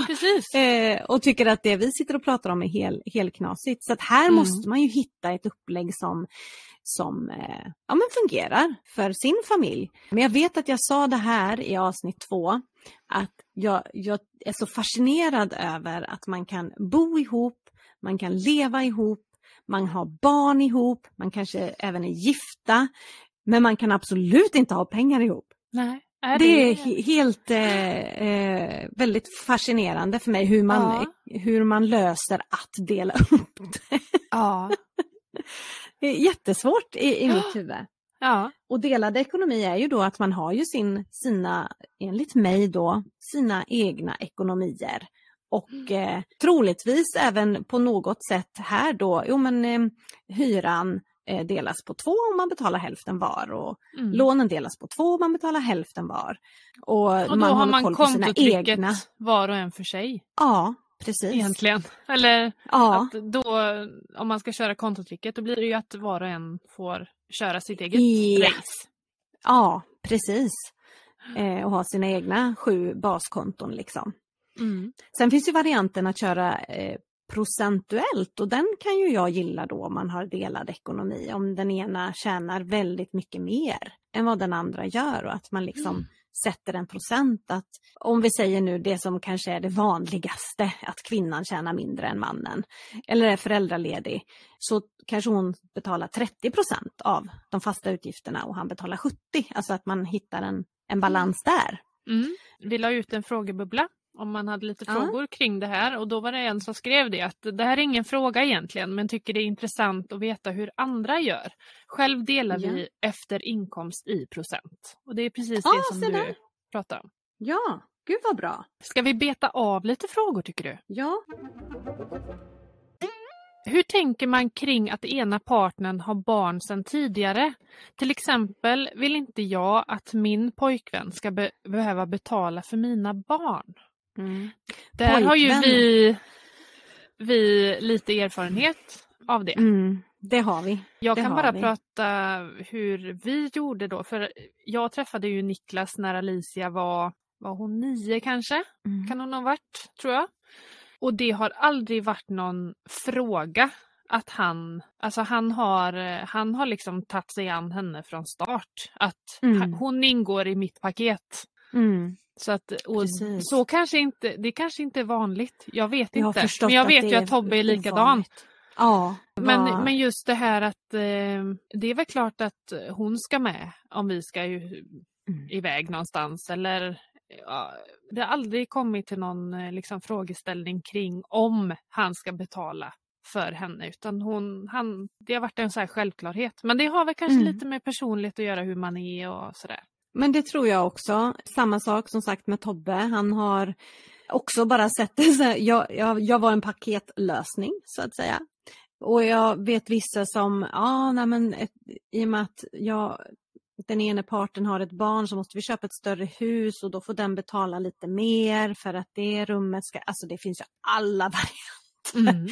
eh, och tycker att det vi sitter och pratar om är hel, helknasigt. Så att här Mm. måste man ju hitta ett upplägg som, som eh, ja, men fungerar för sin familj. Men jag vet att jag sa det här i avsnitt två, att jag, jag är så fascinerad över att man kan bo ihop, man kan leva ihop, man har barn ihop, man kanske även är gifta, men man kan absolut inte ha pengar ihop. Nej. är Det är he- helt eh, eh, väldigt fascinerande för mig hur man, hur man löser att dela upp det. Ja. Det är jättesvårt i, i mitt huvud. ja. Och delad ekonomi är ju då att man har ju sin, sina, enligt mig då, sina egna ekonomier. Och eh, troligtvis även på något sätt här då, jo men eh, hyran eh, delas på två om man betalar hälften var och Mm. lånen delas på två om man betalar hälften var. Och, Och då man har man koll på sina kontotrycket egna. var och en för sig Ja, precis. egentligen. Eller Ja, att då, om man ska köra kontotrycket, då blir det ju att var och en får köra sitt eget Ja. race. ja precis. Eh, och ha sina egna sju baskonton liksom. Mm. Sen finns ju varianten att köra eh, procentuellt och den kan ju jag gilla då om man har delad ekonomi. Om den ena tjänar väldigt mycket mer än vad den andra gör och att man liksom Mm. Sätter en procent att om vi säger nu det som kanske är det vanligaste att kvinnan tjänar mindre än mannen eller är föräldraledig så kanske hon betalar 30 procent av de fasta utgifterna och han betalar 70. Alltså att man hittar en, en balans där. Mm. Vi la ut en frågebubbla om man hade lite Ja. frågor kring det här och då var det en som skrev det att det här är ingen fråga egentligen men tycker det är intressant att veta hur andra gör. Själv delar Ja. vi efter inkomst i procent. Och det är precis Ja, det som du där. pratar om. Ja, gud vad bra. Ska vi beta av lite frågor tycker du? Ja, Hur tänker man kring att ena partnern har barn sedan tidigare? Till exempel vill inte jag att min pojkvän ska be- behöva betala för mina barn. Mm. Där har ju vi, vi lite erfarenhet av det. Mm, det har vi. Jag det kan bara vi. prata hur vi gjorde då. För jag träffade ju Niklas när Alicia var, var hon nio kanske? Kan hon ha varit, tror jag. Och det har aldrig varit någon fråga att han, alltså han har, han har liksom tagit sig an henne från start. Att Mm. han- hon ingår i mitt paket. Mm. Så, att, så kanske inte, det kanske inte är vanligt. Jag vet Jag inte. Men jag vet ju att Tobbe är likadan. Ja, Men, vad- men just det här att eh, det är väl klart att hon ska med om vi ska ju Mm. iväg någonstans eller ja, det har aldrig kommit till någon eh, liksom, frågeställning kring om han ska betala för henne utan hon, han, det har varit en så här självklarhet. Men det har väl kanske Mm. lite med personlighet att göra hur man är och sådär. Men det tror jag också. Samma sak som sagt med Tobbe. Han har också bara sett det så här, jag, jag, jag var en paketlösning så att säga. Och jag vet vissa som, ja nej men ett, i och med att jag, den ena parten har ett barn så måste vi köpa ett större hus och då får den betala lite mer för att det rummet ska, alltså det finns ju alla varianter. Mm.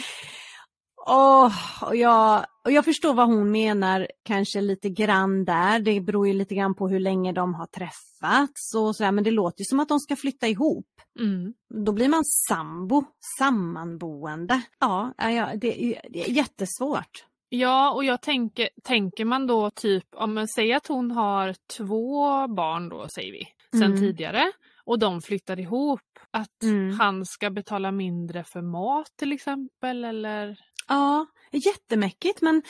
Åh, och, jag, och jag förstår vad hon menar kanske lite grann där. Det beror ju lite grann på hur länge de har träffats och sådär. Men det låter ju som att de ska flytta ihop. Mm. Då blir man sambo, sammanboende. Ja, ja det, är- det är jättesvårt. Ja, och jag tänker, tänker man då typ, om man säger att hon har två barn då, säger vi. sen Mm. tidigare och de flyttar ihop. Att Mm. han ska betala mindre för mat till exempel eller Ja, jättemäckigt men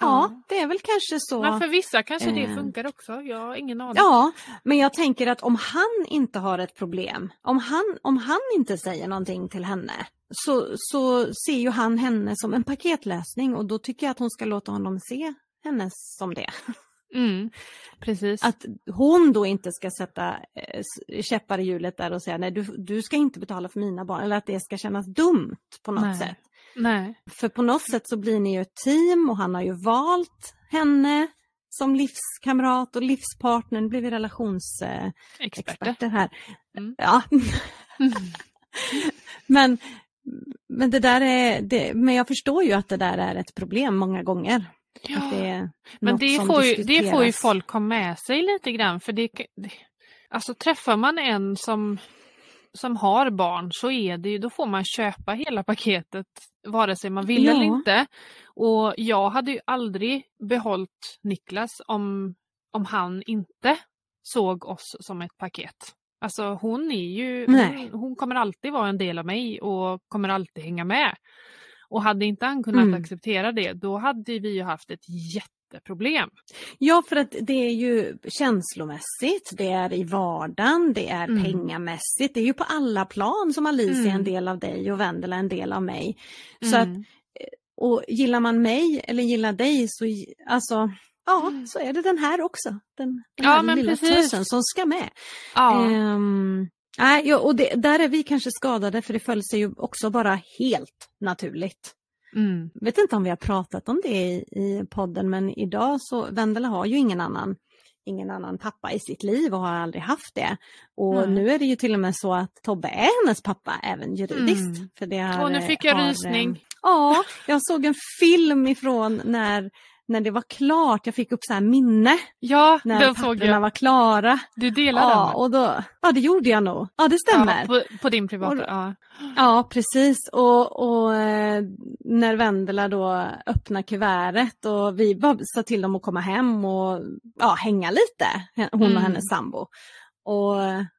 ja, det är väl kanske så. Men för vissa kanske det eh, funkar också. Jag har ingen aning. Ja, men jag tänker att om han inte har ett problem, om han, om han inte säger någonting till henne, så, så ser ju han henne som en paketlösning och då tycker jag att hon ska låta honom se henne som det. Mm, precis. Att hon då inte ska sätta eh, käppar i hjulet där och säga nej du, du ska inte betala för mina barn eller att det ska kännas dumt på något Nej. sätt. Nej. För på något sätt så blir ni ju ett team och han har ju valt henne som livskamrat och livspartner. Nu blir vi relationsexperter Experter. här. Mm. Ja. men, men det där är, det, men jag förstår ju att det där är ett problem många gånger. Ja. Det Men det får, ju, det får ju folk ha med sig lite grann för det, det Alltså träffar man en som, som har barn så är det ju, då får man köpa hela paketet vare sig man vill Ja. eller inte. Och jag hade ju aldrig behållit Niklas om, om han inte såg oss som ett paket. Alltså hon är ju, hon, hon kommer alltid vara en del av mig och kommer alltid hänga med. Och hade inte han kunnat Mm. acceptera det, då hade vi ju haft ett jätteproblem. Ja, för att det är ju känslomässigt, det är i vardagen, det är Mm. pengamässigt, det är ju på alla plan som Alicia är en Mm. del av dig och Vendela en del av mig. Så att, Mm. och gillar man mig eller gillar dig så, alltså, ja, Mm. så är det den här också. Den, den Ja, här lilla tösen som ska med. ja. Ehm, nej, och det, där är vi kanske skadade för det föll sig ju också bara helt naturligt. Mm. vet inte om vi har pratat om det i, i podden men idag så Vendela har ju ingen annan ingen annan pappa i sitt liv och har aldrig haft det. Och Nej. nu är det ju till och med så att Tobbe är hennes pappa även juridiskt. Mm. För det har, Och nu fick jag har, rysning. Ja, jag såg en film ifrån när, när det var klart. Jag fick upp så här minne Ja, när den såg jag. var klara. Du delar Ja, den? och då, ja, det gjorde jag nog. Ja, det stämmer. Ja, på, på din privata? Och- Ja. Ja, precis. Och, och eh, när Vendela då öppnar kuvertet och vi bara sa till dem att komma hem och ja, hänga lite, hon Mm. och hennes sambo. Och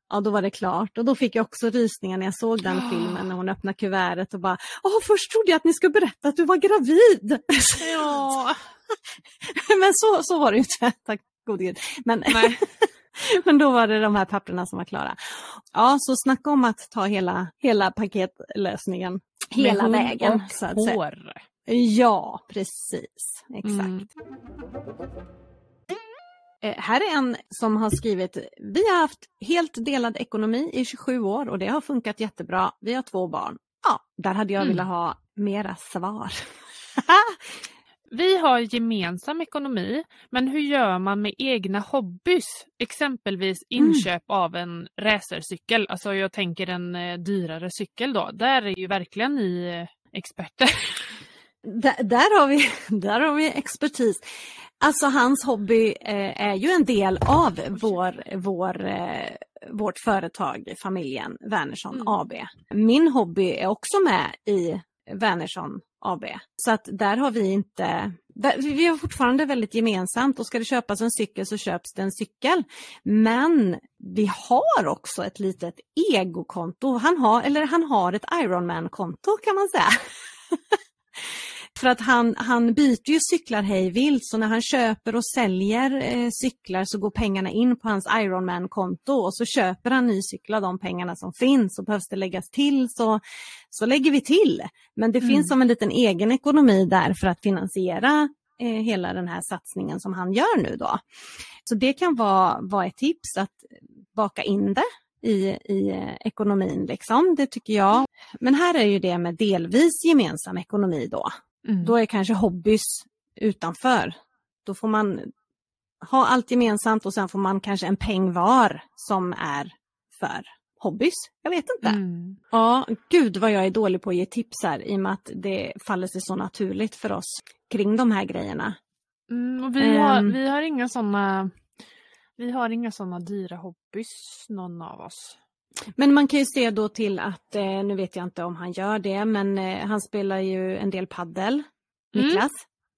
ja, då var det klart. Och då fick jag också rysningar när jag såg den Ja. filmen när hon öppnar kuvertet och bara, åh först trodde jag att ni skulle berätta att du var gravid. ja. Men så, så var det ju inte, tack gode gud. Men, men då var det de här papperna som var klara. Ja, så snacka om att ta hela, hela paketlösningen hela Med vägen. och Så att säga. hår. Ja, precis. Exakt. Mm. Eh, här är en som har skrivit, vi har haft helt delad ekonomi i 27 år och det har funkat jättebra. Vi har två barn. Ja, där hade jag Mm. velat ha mera svar. Vi har gemensam ekonomi, men hur gör man med egna hobbys? Exempelvis Mm. inköp av en racercykel. Alltså jag tänker en eh, dyrare cykel då. Där är ju verkligen ni eh, experter. Där, där, har vi, där har vi expertis. Alltså hans hobby eh, är ju en del av vår, vår, eh, vårt företag, familjen Wernersson Mm. AB. Min hobby är också med i Wernersson AB. Så att där har vi inte, där, vi har fortfarande väldigt gemensamt och ska det köpas en cykel så köps det en cykel. Men vi har också ett litet egokonto. Han har, eller han har ett Ironman-konto kan man säga. För att han, han byter ju cyklar hej vilt så när han köper och säljer eh, cyklar så går pengarna in på hans Ironman-konto och så köper han ny cykel av de pengarna som finns och behövs det läggas till så, så lägger vi till. Men det Mm. finns som en liten egen ekonomi där för att finansiera eh, hela den här satsningen som han gör nu då. Så det kan vara, vara ett tips att baka in det i, i eh, ekonomin liksom, det tycker jag. Men här är ju det med delvis gemensam ekonomi då. Mm. Då är kanske hobbys utanför. Då får man ha allt gemensamt och sen får man kanske en peng var som är för hobbys. Jag vet inte. Mm. Ja, gud vad jag är dålig på att ge tips här i och med att det faller sig så naturligt för oss kring de här grejerna. Mm, vi, har, Ehm. vi har inga sådana vi har inga sådana dyra hobbys, någon av oss. Men man kan ju se då till att, eh, nu vet jag inte om han gör det, men eh, han spelar ju en del paddel, Mm. Niklas.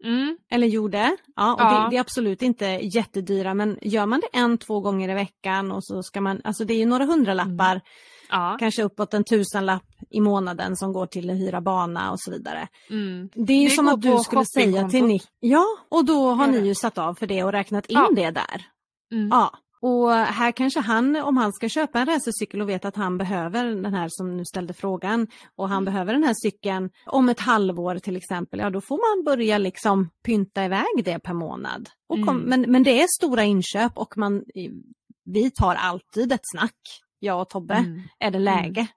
Mm. Eller gjorde. Ja, och Ja. Det, det är absolut inte jättedyra men gör man det en, två gånger i veckan och så ska man, alltså det är ju några hundralappar, Ja. kanske uppåt en tusenlapp i månaden som går till att hyra bana och så vidare. Mm. Det är ju Det som att du skulle säga till. Nick, ja och då har ni ju satt av för det och räknat in Ja. det där. Mm. Ja, och här kanske han, om han ska köpa en racercykel och vet att han behöver den här som nu ställde frågan och han behöver den här cykeln om ett halvår till exempel, ja då får man börja liksom pynta iväg det per månad. Kom, Mm. men, men det är stora inköp och man, vi tar alltid ett snack, jag och Tobbe, Mm. är det läge.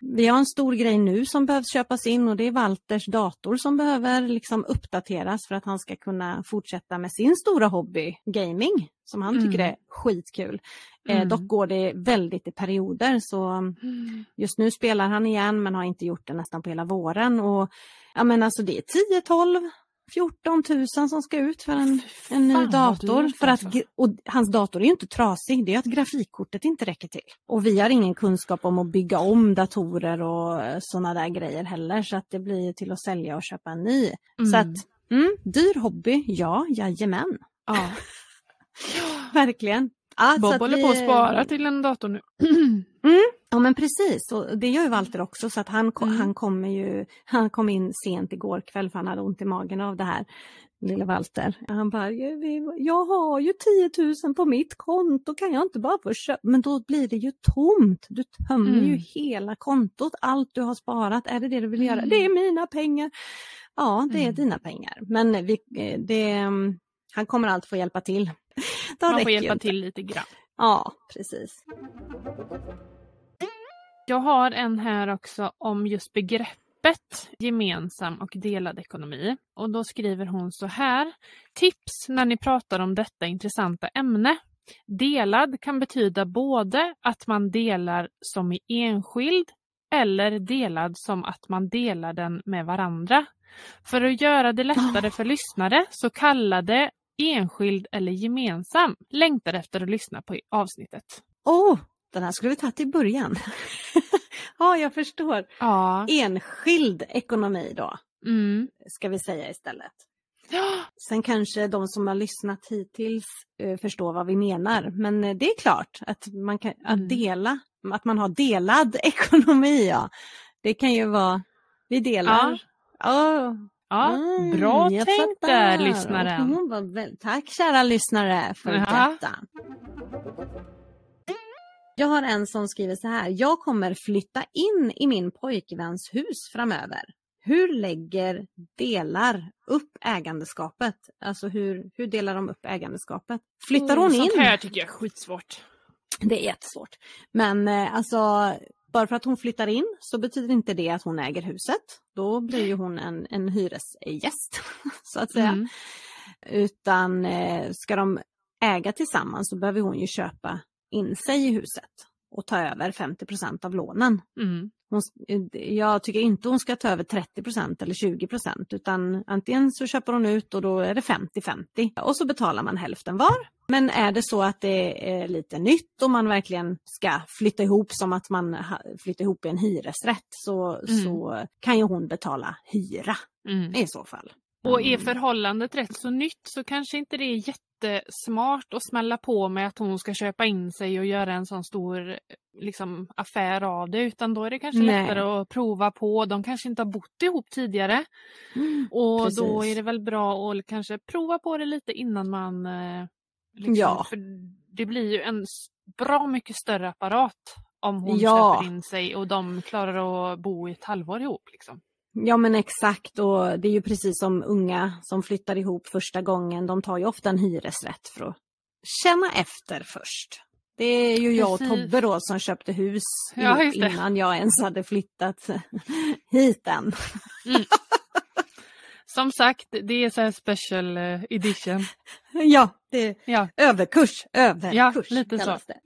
Vi har en stor grej nu som behövs köpas in och det är Walters dator som behöver liksom uppdateras för att han ska kunna fortsätta med sin stora hobby, gaming, som han tycker Mm. är skitkul. Eh, Mm. dock går det väldigt i perioder så Mm. just nu spelar han igen men har inte gjort det nästan på hela våren. Och, ja, men alltså det är 10, 12, 14 tusen som ska ut för en, en ny dator. För att, alltså. och hans dator är ju inte trasig, det är att grafikkortet inte räcker till. Och vi har ingen kunskap om att bygga om datorer och sådana där grejer heller så att det blir till att sälja och köpa en ny. Så Mm. att, mm, dyr hobby, ja, jajamän. Ja. Verkligen. Ja, så Bob håller vi- på att spara till en dator nu. Ja men precis, och det gör ju Walter också så att han, Mm. han kommer ju, han kom in sent igår kväll för han hade ont i magen av det här, lille Walter. Han bara, "Jag- vi- jag har ju 10 000 på mitt konto, kan jag inte bara få köpa? Men då blir det ju tomt, du tömmer Mm. ju hela kontot, allt du har sparat, är det det du vill göra? Mm. Det är mina pengar! Ja, det är Mm. dina pengar, men vi, eh, det, mm, han kommer allt få hjälpa till. Det Man får hjälpa inte. till lite grann. Ja, precis. Jag har en här också om just begreppet gemensam och delad ekonomi. Och då skriver hon så här. Tips när ni pratar om detta intressanta ämne. Delad kan betyda både att man delar som i enskild eller delad som att man delar den med varandra. För att göra det lättare för lyssnare så kalla det enskild eller gemensam. Längtar efter att lyssna på avsnittet. Åh, den här skulle vi tagit i början. ja, jag förstår. Ja. Enskild ekonomi då, Mm. ska vi säga istället. Sen kanske de som har lyssnat hittills eh, förstår vad vi menar. Men eh, det är klart att man kan att Mm. dela, att man har delad ekonomi. Ja. Det kan ju vara, vi delar. Ja. Ja, Mm, bra tänkt där lyssnaren. Var tack kära lyssnare för Ja. detta. Jag har en som skriver så här. Jag kommer flytta in i min pojkväns hus framöver. Hur lägger delar upp ägandeskapet? Alltså hur, hur delar de upp ägandeskapet? Flyttar hon Oh, in? Sånt här tycker jag är skitsvårt. Det är jättesvårt. Men eh, alltså, bara för att hon flyttar in så betyder inte det att hon äger huset. Då blir ju hon en, en hyresgäst, så att säga. Mm. Utan eh, ska de äga tillsammans så behöver hon ju köpa in sig i huset och ta över 50% av lånen. Mm. Hon, eh, jag tycker inte hon ska ta över 30% eller 20% utan antingen så köper hon ut och då är det 50-50 och så betalar man hälften var. Men är det så att det är lite nytt och man verkligen ska flytta ihop som att man flyttar ihop i en hyresrätt så, Mm. så kan ju hon betala hyra Mm. i så fall. Och är Mm. förhållandet rätt så nytt så kanske inte det är jättesmart att smälla på med att hon ska köpa in sig och göra en sån stor liksom, affär av det utan då är det kanske Nej. lättare att prova på. De kanske inte har bott ihop tidigare Mm. och Precis. då är det väl bra att kanske prova på det lite innan man eh, liksom, Ja. För det blir ju en bra mycket större apparat om hon Ja. köper in sig och de klarar att bo i ett halvår ihop. Liksom. Ja men exakt och det är ju precis som unga som flyttar ihop första gången. De tar ju ofta en hyresrätt för att känna efter först. Det är ju jag och. Tobbe då som köpte hus Ja, innan jag ens hade flyttat hit än. Som sagt, det är så här special eh, edition. Ja, det är Ja. överkurs, överkurs Ja, lite så. det.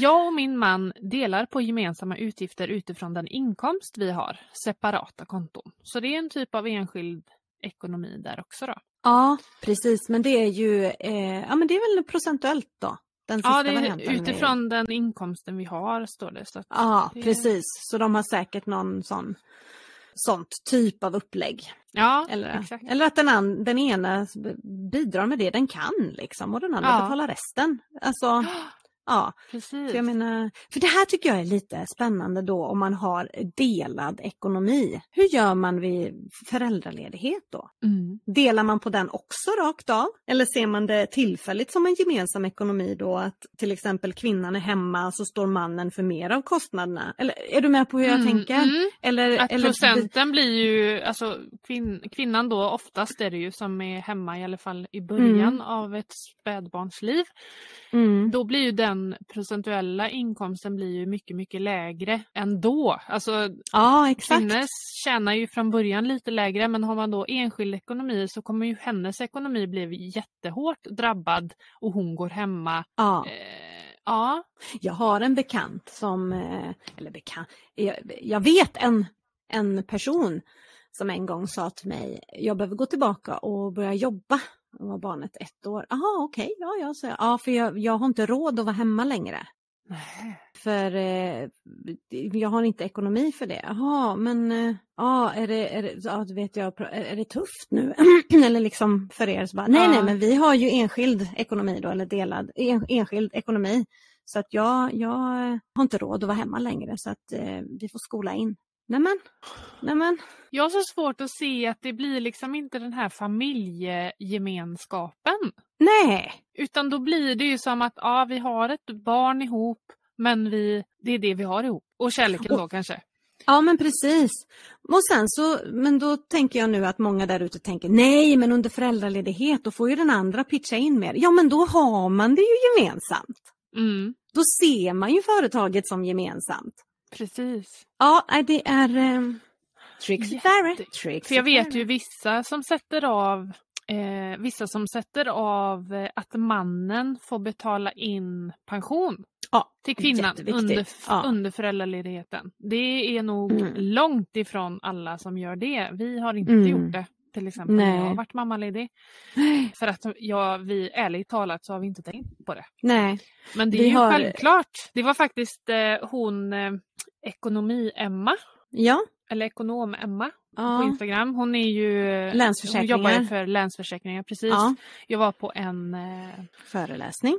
Jag och min man delar på gemensamma utgifter utifrån den inkomst vi har, separata konton. Så det är en typ av enskild ekonomi där också då. Ja, precis men det är ju, eh, ja men det är väl procentuellt då? Ja, det är utifrån den inkomsten vi har står det. Så Ja, det- precis. Så de har säkert någon sån sånt typ av upplägg. Ja, Eller, exakt. eller att den, an, den ena bidrar med det den kan liksom och den andra Ja. betalar resten. Alltså, ja. Precis. För, jag menar, för det här tycker jag är lite spännande då om man har delad ekonomi. Hur gör man vid föräldraledighet då? Mm. Delar man på den också rakt av? Eller ser man det tillfälligt som en gemensam ekonomi då att till exempel kvinnan är hemma så står mannen för mer av kostnaderna? Eller är du med på hur jag Mm, tänker? mm. Eller, Att eller, procenten blir ju, alltså kvin, kvinnan då oftast är det ju som är hemma i alla fall i början Mm. av ett spädbarnsliv. Mm. Då blir ju den procentuella inkomsten blir ju mycket, mycket lägre ändå. Alltså Ja, exakt. kvinnor tjänar ju från början lite lägre men har man då enskild ekonomi så kommer ju hennes ekonomi bli jättehårt drabbad och hon går hemma. Ja. Eh, ja. Jag har en bekant som, eh, eller bekant, jag, jag vet en, en person som en gång sa till mig, jag behöver gå tillbaka och börja jobba. Då var barnet ett år. Jaha, okej, ja, ja, så. Ja, för jag, jag har inte råd att vara hemma längre. För eh, jag har inte ekonomi för det. Jaha, men eh, ja, är det, är det, ja, vet jag, är, är det tufft nu? eller liksom för er så bara, nej, Ja. nej, men vi har ju enskild ekonomi då, eller delad en, enskild ekonomi. Så att jag, jag har inte råd att vara hemma längre så att eh, vi får skola in. Nämen, nämen. Jag har så svårt att se att det blir liksom inte den här familjegemenskapen. Nej, Utan då blir det ju som att ja, vi har ett barn ihop men vi, det är det vi har ihop. Och kärleken då kanske. Ja men precis. Och sen så, men då tänker jag nu att många där ute tänker nej men under föräldraledighet då får ju den andra pitcha in mer. Ja men då har man det ju gemensamt. Mm, Då ser man ju företaget som gemensamt. Precis. Ja, det är eh, tricks För jag vet ju vissa som sätter av eh, vissa som sätter av eh, att mannen får betala in pension Ja, till kvinnan under, Ja. under föräldraledigheten. Det är nog Mm. långt ifrån alla som gör det. Vi har inte Mm. gjort det till exempel när jag Nej. har varit mammaledig. För att jag, vi ärligt talat så har vi inte tänkt på det. Nej, Men det är Vi ju har- självklart. Det var faktiskt eh, hon eh, Ekonomi-Emma, ja, eller Ekonom-Emma på ja. Instagram. Hon är ju Länsförsäkringar. Hon jobbar ju för Länsförsäkringar, precis. ja. Jag var på en, eh, föreläsning.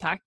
tack,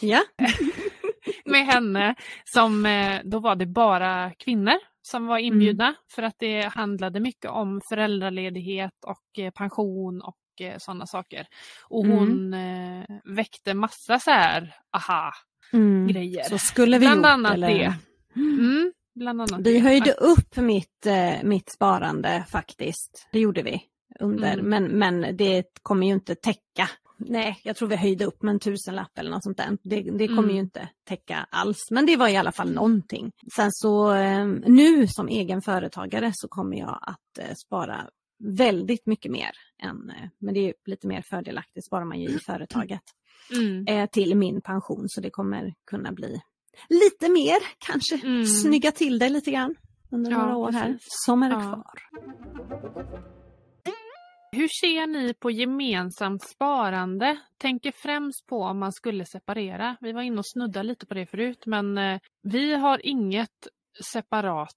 Ja, med henne som, eh, då var det bara kvinnor som var inbjudna för att det handlade mycket om föräldraledighet och eh, pension och eh, sådana saker. Och Mm. hon eh, väckte massa så här aha mm. grejer. så skulle vi Bland gjort. annat eller? det. Mm, bland annat Vi det. höjde upp mitt, mitt sparande faktiskt. Det gjorde vi. Under. Mm. Men, men det kommer ju inte täcka. Nej, jag tror vi höjde upp med en tusenlapp eller något sånt där. Det, det kommer Mm. ju inte täcka alls. Men det var i alla fall någonting. Sen så eh, nu som egen företagare så kommer jag att eh, spara väldigt mycket mer. Än, eh, men det är ju lite mer fördelaktigt sparar man ju i företaget. Mm. Till min pension så det kommer kunna bli lite mer kanske. Mm. Snygga till det lite grann under Ja, några år här precis. som är Ja. kvar. Hur ser ni på gemensamt sparande? Tänker främst på om man skulle separera. Vi var inne och snuddade lite på det förut men eh, vi har inget separat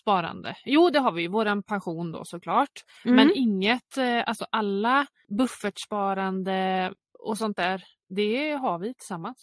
sparande. Jo det har vi, våran pension då såklart. Mm. Men inget, eh, alltså alla buffertsparande och sånt där, det har vi tillsammans.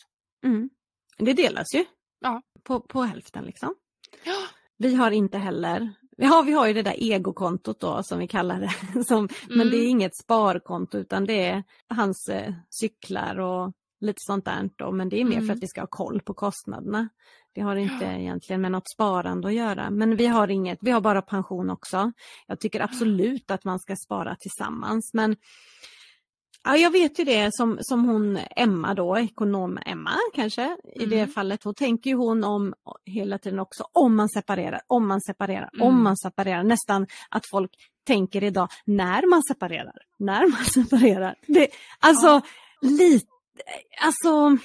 Mm. Det delas ju. Ja. På, på hälften liksom. Ja. Vi har inte heller, ja vi har ju det där egokontot då som vi kallar det. Som, Men Mm. det är inget sparkonto utan det är hans eh, cyklar och lite sånt där då. Men det är mer Mm. för att vi ska ha koll på kostnaderna. Det har inte egentligen med något sparande att göra. Men vi har inget, vi har bara pension också. Jag tycker absolut att man ska spara tillsammans. Men Ja, jag vet ju det som, som hon Emma då, ekonom-Emma kanske i det Mm. fallet. Då tänker ju hon om hela tiden också om man separerar, om man separerar, Mm. om man separerar. Nästan att folk tänker idag när man separerar, när man separerar. Det, alltså Ja. lite, alltså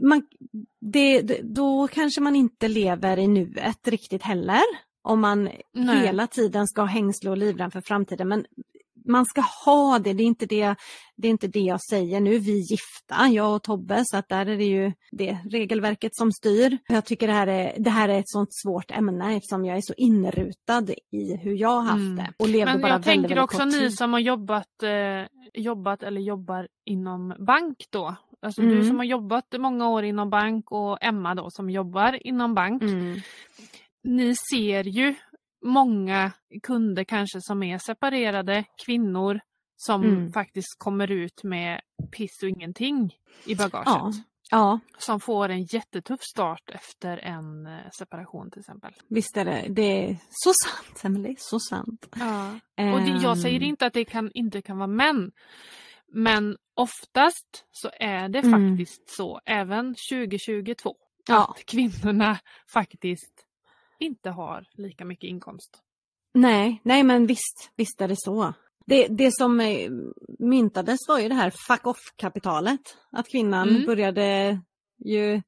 man, det, det, då kanske man inte lever i nuet riktigt heller. Om man Nej. hela tiden ska ha hängsle och livrem för framtiden. Men man ska ha det, det är, inte det, det är inte det jag säger. Nu är vi gifta, jag och Tobbe, så att där är det ju det regelverket som styr. Jag tycker det här är, det här är ett sånt svårt ämne eftersom jag är så inrutad i hur jag har haft mm. det. Och levde Men bara jag väldigt, tänker väldigt också ni som har jobbat, eh, jobbat eller jobbar inom bank då. Alltså Mm. du som har jobbat många år inom bank och Emma då som jobbar inom bank. Mm. Ni ser ju många kunder kanske som är separerade kvinnor som Mm. faktiskt kommer ut med piss och ingenting i bagaget. Ja. Ja, Som får en jättetuff start efter en eh, separation till exempel. visst är det. Det är så sant, Emelie. Så sant. Ja. Och det, jag säger Ehm, inte att det kan, inte kan vara män. Men oftast så är det Mm. faktiskt så, även 2022, Ja. att kvinnorna faktiskt inte har lika mycket inkomst. Nej, nej men visst, visst är det så. Det, det som eh, myntades var ju det här fuck off-kapitalet. Att kvinnan Mm. började ju,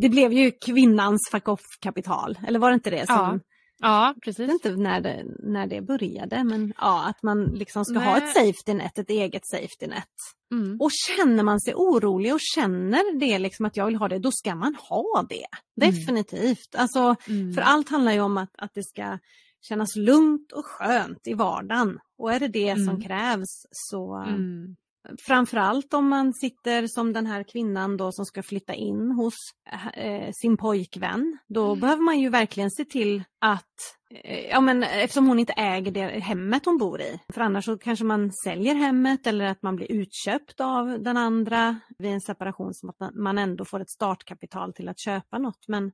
det blev ju kvinnans fuck off-kapital. Eller var det inte det som, Ja, Ja, jag vet precis. inte när det, när det började men ja att man liksom ska ha Nej. ett safety net, ett eget safety net. Mm. Och känner man sig orolig och känner det liksom att jag vill ha det, då ska man ha det. Definitivt. Alltså Mm. för allt handlar ju om att, att det ska kännas lugnt och skönt i vardagen. Och är det det som Mm. krävs så Mm. Framförallt om man sitter som den här kvinnan då som ska flytta in hos eh, sin pojkvän. Då Mm. behöver man ju verkligen se till att, eh, ja men eftersom hon inte äger det hemmet hon bor i. För annars så kanske man säljer hemmet eller att man blir utköpt av den andra vid en separation som att man ändå får ett startkapital till att köpa något. Men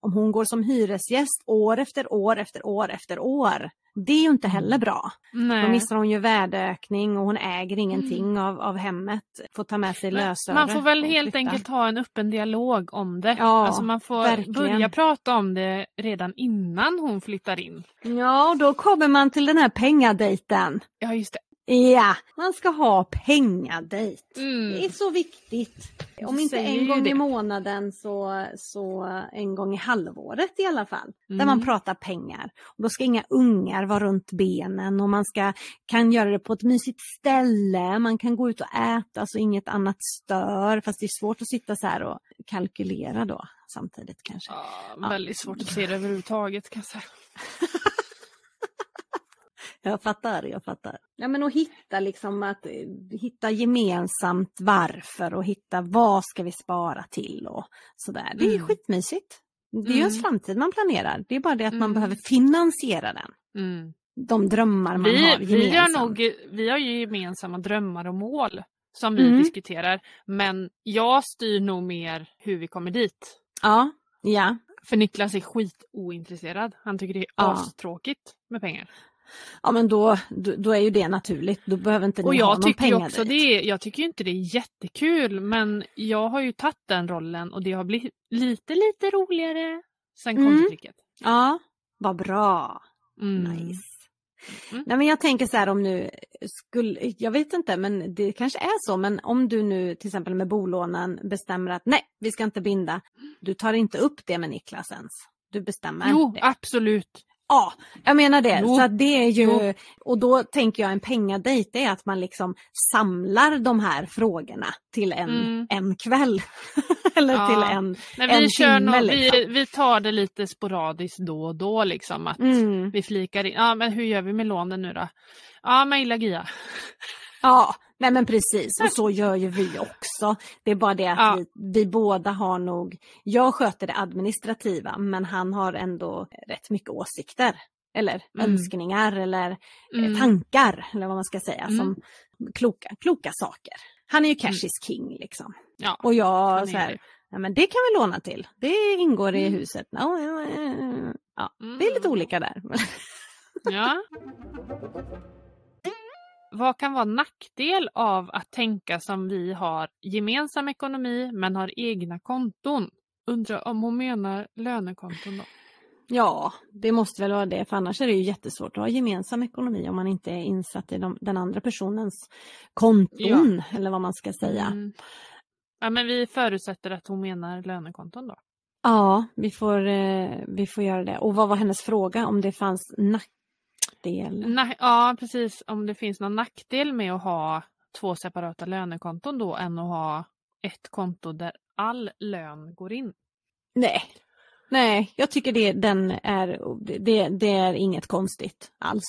om hon går som hyresgäst år efter år efter år efter år, det är ju inte heller bra. Då Nej. missar hon ju värdeökning och hon äger ingenting av, av hemmet. Får ta med sig lösöre. Man får väl helt flytta. enkelt ha en öppen dialog om det. Ja, alltså man får verkligen. börja prata om det redan innan hon flyttar in. Ja, och då kommer man till den här pengadejten. Ja, just det. Ja, man ska ha pengadejt. Mm. Det är så viktigt. Om inte en gång det. i månaden så, så en gång i halvåret i alla fall. Där Mm. man pratar pengar. Och då ska inga ungar vara runt benen och man ska, kan göra det på ett mysigt ställe. Man kan gå ut och äta så inget annat stör. Fast det är svårt att sitta så här och kalkylera då samtidigt kanske. Ja, väldigt svårt att se det överhuvudtaget kan jag säga. Jag fattar, jag fattar. Ja men att hitta liksom att eh, hitta gemensamt varför och hitta vad ska vi spara till och sådär. Det är Mm. skitmysigt. Det är ju Mm. ens framtid man planerar. Det är bara det att man Mm. behöver finansiera den. Mm. De drömmar man Vi, har vi, har gemensamt. nog, vi har ju gemensamma drömmar och mål som vi Mm. diskuterar. Men jag styr nog mer hur vi kommer dit. Ja, ja. För Niklas är skitointresserad. Han tycker det är Ja. astråkigt med pengar. Ja men då, då, är ju det naturligt. Då behöver inte ni Och ha jag någon tycker pengar också dit. det är, jag tycker inte det är jättekul men jag har ju tagit den rollen och det har blivit lite lite roligare sen Mm. kontotricket. Ja, vad bra. Mm. Nice. Mm. Nej men jag tänker så här om nu skulle, jag vet inte men det kanske är så men om du nu till exempel med bolånen bestämmer att nej vi ska inte binda. Du tar inte upp det med Niklas ens. Du bestämmer Jo, det. absolut. Ja, jag menar det. Jo. Så det är ju, Jo. och då tänker jag en pengadejt är att man liksom samlar de här frågorna till en, Mm. en kväll. Eller Ja. till en, Nej, En vi, kör timme, nog, liksom. vi, vi tar det lite sporadiskt då och då liksom att mm, vi flikar in. Ja men hur gör vi med lånen nu då? Ja mejla GIA. Ja, nej men precis och så gör ju vi också. Det är bara det att Ja. vi, vi båda har nog, jag sköter det administrativa men han har ändå rätt mycket åsikter. Eller Mm. önskningar eller eh, Mm. tankar eller vad man ska säga Mm. som kloka, kloka saker. Han är ju cash is king liksom. Ja, Och jag så här, ja, men det kan vi låna till. Det ingår i Mm. huset. Ja, ja, ja. Mm. Det är lite olika där. Ja. Vad kan vara nackdel av att tänka som vi har gemensam ekonomi men har egna konton? Undrar om hon menar lönekonton då? Ja, det måste väl vara det, för annars är det ju jättesvårt att ha gemensam ekonomi om man inte är insatt i de, den andra personens konton, eller vad man ska säga. Mm. Ja men vi förutsätter att hon menar lönekonton då. Ja, vi får, eh, vi får göra det. Och vad var hennes fråga? Om det fanns nackdelar? Nackdel? Na- ja, precis. Om det finns någon nackdel med att ha två separata lönekonton då än att ha ett konto där all lön går in. Nej. Nej, jag tycker det, den är, det, det är inget konstigt alls.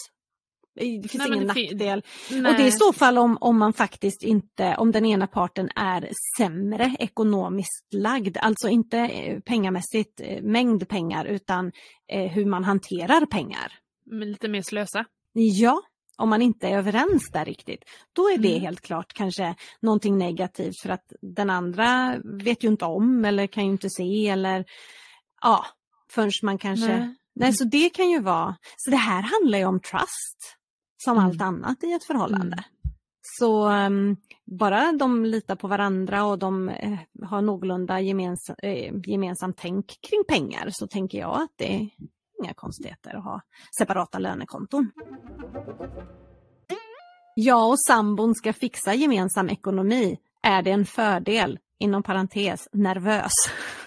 Det finns Nej, ingen det nackdel. Nej. Och det är i så fall om, om man faktiskt inte, om den ena parten är sämre ekonomiskt lagd, alltså inte eh, pengamässigt eh, mängd pengar utan eh, hur man hanterar pengar. Lite mer slösa. Ja, om man inte är överens där riktigt, då är det Mm. helt klart kanske någonting negativt för att den andra vet ju inte om eller kan ju inte se eller ja, förrän man kanske... Nej. Nej. så det kan ju vara... Så det här handlar ju om trust som Mm. allt annat i ett förhållande. Mm. Så ehm, bara de litar på varandra och de eh, har någorlunda gemens, eh, gemensamt tänk kring pengar så tänker jag att det inga konstigheter att ha separata lönekonton. Jag och sambon ska fixa gemensam ekonomi. Är det en fördel? Inom parentes, nervös.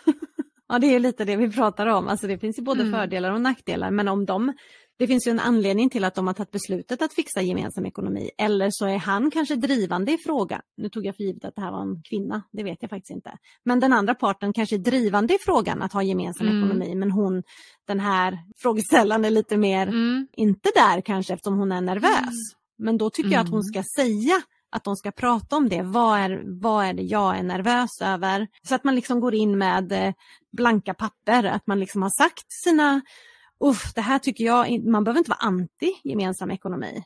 ja, det är lite det vi pratar om. Alltså det finns ju både Mm. fördelar och nackdelar, men om de det finns ju en anledning till att de har tagit beslutet att fixa gemensam ekonomi. Eller så är han kanske drivande i frågan. Nu tog jag för givet att det här var en kvinna, det vet jag faktiskt inte. Men den andra parten kanske är drivande i frågan att ha gemensam Mm. ekonomi, men hon, den här frågeställaren är lite mer Mm. inte där kanske eftersom hon är nervös. Mm. Men då tycker jag att hon Mm. ska säga att de ska prata om det. Vad är, vad är det jag är nervös över? Så att man liksom går in med eh, blanka papper, att man liksom har sagt sina Uff, det här tycker jag, man behöver inte vara anti gemensam ekonomi.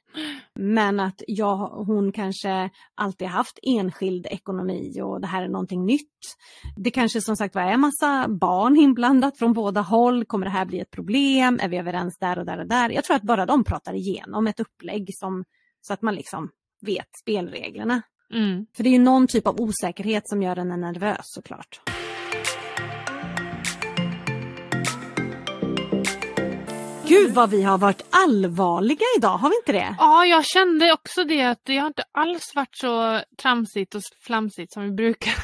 Men att jag, hon kanske alltid haft enskild ekonomi och det här är någonting nytt. Det kanske som sagt var är massa barn inblandat från båda håll. Kommer det här bli ett problem? Är vi överens där och där och där? Jag tror att bara de pratar igenom ett upplägg som, så att man liksom vet spelreglerna. Mm. För det är ju någon typ av osäkerhet som gör en nervös såklart. Gud vad vi har varit allvarliga idag, har vi inte det? Ja, jag kände också det att det har inte alls varit så tramsigt och flamsigt som vi brukar.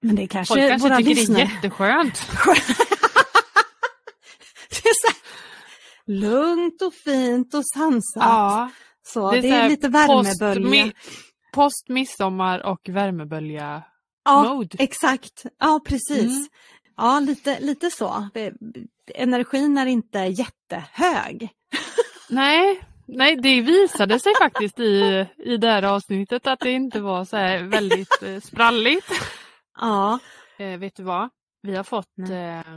Men det kanske Folk kanske våra tycker lyssnare... det är jätteskönt. det är så här, lugnt och fint och sansat. Ja, så, det är det är, lite värmebölja. post midsommar och värmebölja Ja, mode. exakt. Ja, precis. Mm. Ja, lite, lite så. Energin är inte jättehög. Nej, nej, det visade sig faktiskt i, i det här avsnittet att det inte var så här väldigt eh, spralligt. Ja, Eh, vet du vad? Vi har fått eh,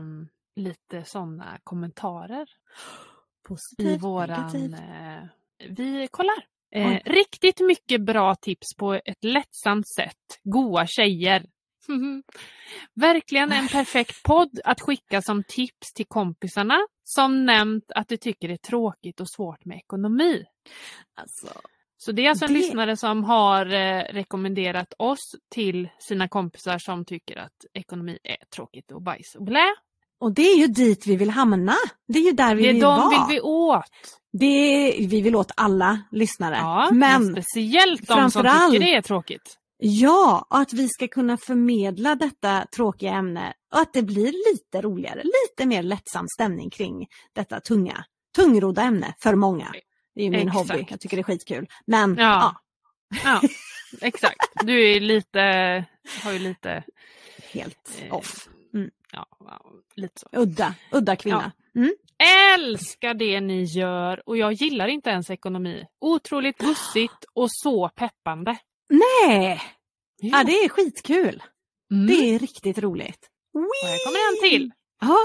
lite sådana kommentarer i positivt, våran... negativt. Eh, vi kollar. Eh, riktigt mycket bra tips på ett lättsamt sätt. Goa tjejer. Verkligen en perfekt podd att skicka som tips till kompisarna som nämnt att de tycker det är tråkigt och svårt med ekonomi. Alltså, Så det är alltså en Det- lyssnare som har eh, rekommenderat oss till sina kompisar som tycker att ekonomi är tråkigt och bajs och blä. och det är ju dit vi vill hamna. Det är ju där vi Det är vill de vara. vill vi åt. Det är, vi vill åt alla lyssnare. Ja, men Men speciellt de som tycker det är tråkigt. Ja, och att vi ska kunna förmedla detta tråkiga ämne och att det blir lite roligare, lite mer lättsam stämning kring detta tunga, tungrodda ämne för många. Det är ju min Exakt. hobby, jag tycker det är skitkul. Men Ja. ja, Ja, exakt. Du är lite, har ju lite, helt eh, off. ja, ja, lite så. Udda, udda kvinna. Mm. Älskar det ni gör och jag gillar inte ens ekonomi. Otroligt bussigt och så peppande. Nej, ja, det är skitkul. Mm. Det är riktigt roligt. Och här kommer en till. Ja,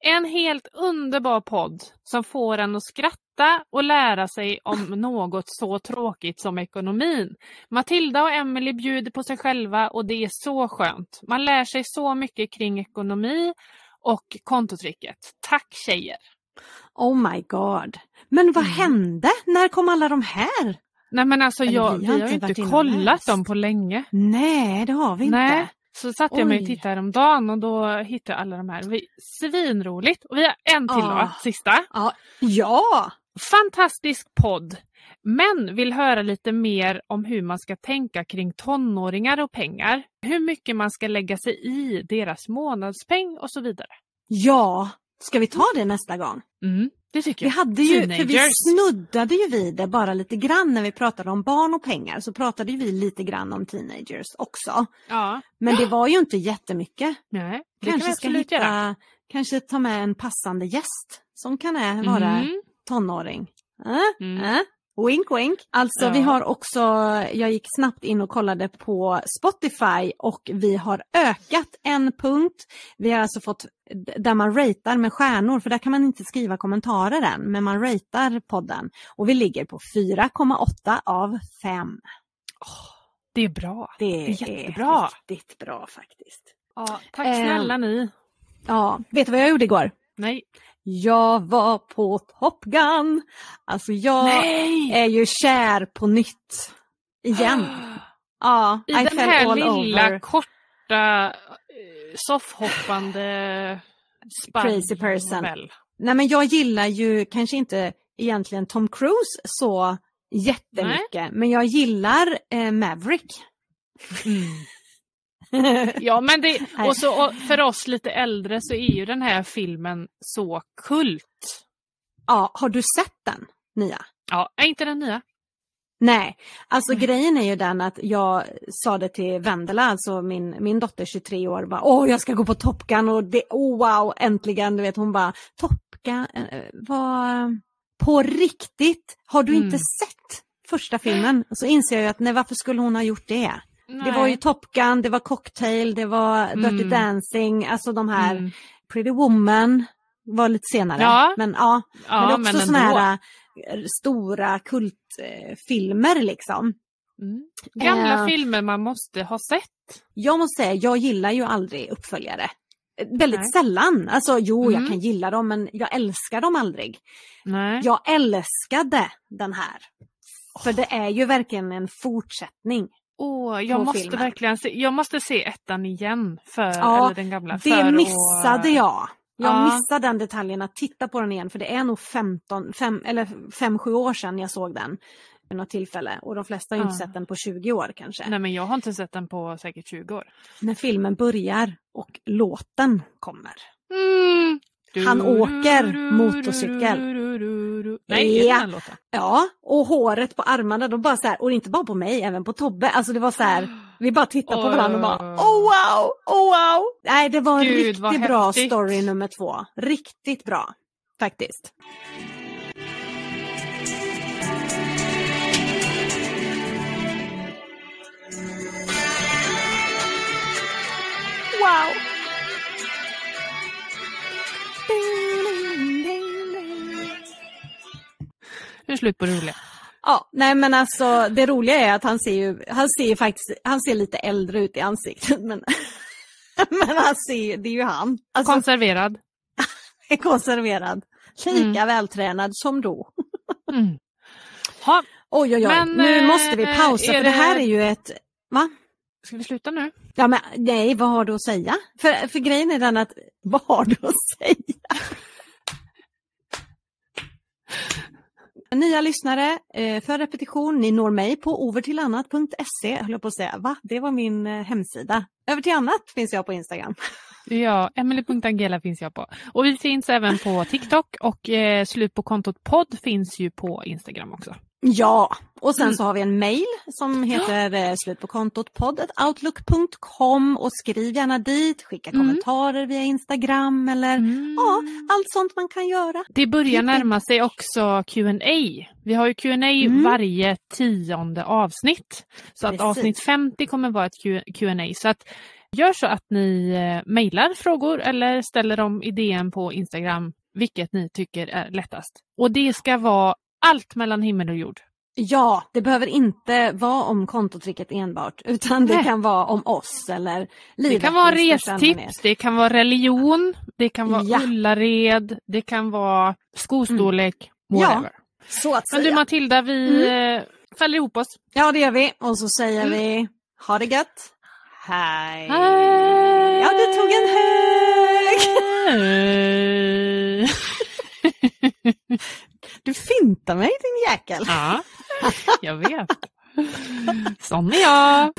En helt underbar podd som får en att skratta och lära sig om något så tråkigt som ekonomin. Matilda och Emily bjuder på sig själva och det är så skönt. Man lär sig så mycket kring ekonomi och kontotricket. Tack tjejer! oh my god. Men vad Mm. hände? När kom alla de här? Nej men alltså jag, vi vi har har ju inte kollat dem på länge. Nej, det har vi inte. Nej. Så satte jag mig och tittade häromdagen och då hittade jag alla de här. Vi- Svinroligt! Och vi har en till Ah. då, sista. Ja. ja, Fantastisk podd! Men vill höra lite mer om hur man ska tänka kring tonåringar och pengar. Hur mycket man ska lägga sig i deras månadspeng och så vidare. ja, Ska vi ta det nästa gång? Mm, det tycker Vi jag. hade ju, för vi snuddade ju vid det bara lite grann när vi pratade om barn och pengar så pratade vi lite grann om teenagers också. Ja, Men det var ju inte jättemycket. nej, det kan vi Kanske ska absolut göra. hitta, kanske ta med en passande gäst som kan vara Mm, tonåring. Äh? Mm. Äh? Wink wink. Alltså Ja. vi har också, jag gick snabbt in och kollade på Spotify och vi har ökat en punkt. Vi har alltså fått där man ratear med stjärnor för där kan man inte skriva kommentarer än men man ratear podden och vi ligger på 4,8 av 5. det är bra. Det Det är jättebra. riktigt bra faktiskt. Ja, tack Eh, snälla ni. Ja, vet du vad jag gjorde igår? Nej. Jag var på Top Gun. Alltså jag Nej! är ju kär på nytt. Igen. Ja, I I den här lilla over. korta eh, soffhoppande Crazy person. väl. Nej men jag gillar ju kanske inte egentligen Tom Cruise så jättemycket. Men jag gillar eh, Maverick. Ja men det, och så och för oss lite äldre så är ju den här filmen så kult. ja, har du sett den nya? Ja, är inte den nya? Nej, alltså Nej. grejen är ju den att jag sa det till Vendela, alltså min, min dotter 23 år, bara, åh jag ska gå på Top Gun och det, oh wow, äntligen, du vet hon bara, Top Gun, eh, vad, på riktigt, har du inte Mm. sett första filmen? Så inser jag ju att nej varför skulle hon ha gjort det? Det var ju Top Gun, det var Cocktail, det var Dirty Mm. Dancing, alltså de här Mm. Pretty Woman var lite senare. Ja. Men ja, Ja, men det är också såna ändå. här äh, stora kultfilmer liksom. Mm. Gamla Eh. filmer man måste ha sett. Jag måste säga, jag gillar ju aldrig uppföljare. Eh, Väldigt Nej. sällan. Alltså jo, jag Mm. kan gilla dem men jag älskar dem aldrig. Nej. Jag älskade den här. För det är ju verkligen en fortsättning. Åh, jag måste filmen. verkligen se, jag måste se ettan igen. För, Ja, eller den gamla. Det för missade att- jag. Jag Ja. missade den detaljen att titta på den igen för det är nog 15, fem, eller 5-7 år sedan jag såg den. Vid något tillfälle och de flesta har ju inte Ja. sett den på 20 år kanske. Nej men jag har inte sett den på säkert 20 år. När filmen börjar och låten kommer. Mm. Han åker motorcykel. Nej, Ja. Ja, och håret på armarna, de bara så här, och inte bara på mig, även på Tobbe. Alltså det var så här, vi bara tittade på varandra och bara oh wow, oh wow. Nej, det var en Gud, riktigt bra häftigt. story nummer två. Riktigt bra, faktiskt. Wow! Nu är det slut på det roliga. Ja, nej men alltså det roliga är att han ser ju, han ser ju faktiskt, han ser lite äldre ut i ansiktet men, men han ser, det är ju han. Alltså Konserverad. är konserverad. Lika Mm. vältränad som då. Mm. Ha, Oj oj oj, Men, nu eh, måste vi pausa är för det här det- är ju ett, va? ska vi sluta nu? Ja men nej, vad har du att säga? För, för grejen är den att, vad har du att säga? Nya lyssnare, eh, för repetition, ni når mig på overtillannat.se, höll jag på att säga. Va? Det var min eh, hemsida. Över till annat finns jag på Instagram. Ja, Emily.angela finns jag på. Och vi finns även på TikTok och eh, slut på kontot podd finns ju på Instagram också. Ja, och sen Mm. så har vi en mail som heter eh, slut på kontot poddoutlook.com och skriv gärna dit, skicka Mm. kommentarer via Instagram eller ja, allt sånt man kan göra. Det börjar närma sig också Q&A. Vi har ju Q&A Mm. varje tionde avsnitt. Så att Precis. avsnitt 50 kommer vara ett Q&A. Så att gör så att ni eh, mejlar frågor eller ställer dem i DM på Instagram, vilket ni tycker är lättast. Och det ska vara allt mellan himmel och jord. Ja, det behöver inte vara om kontotricket enbart utan det Nej. kan vara om oss eller Det livet. kan vara restips, det kan vara religion, det kan vara Ja. Ullared, det kan vara skostorlek, Mm. Ja. whatever. Så att Men du säga. Matilda, vi eh, fäller ihop oss. Ja, det gör vi och så säger Mm. vi ha det gött. Hej. Hej! Ja, du tog en hög. Du fintar mig din jäkel. ja, jag vet. Sån är jag.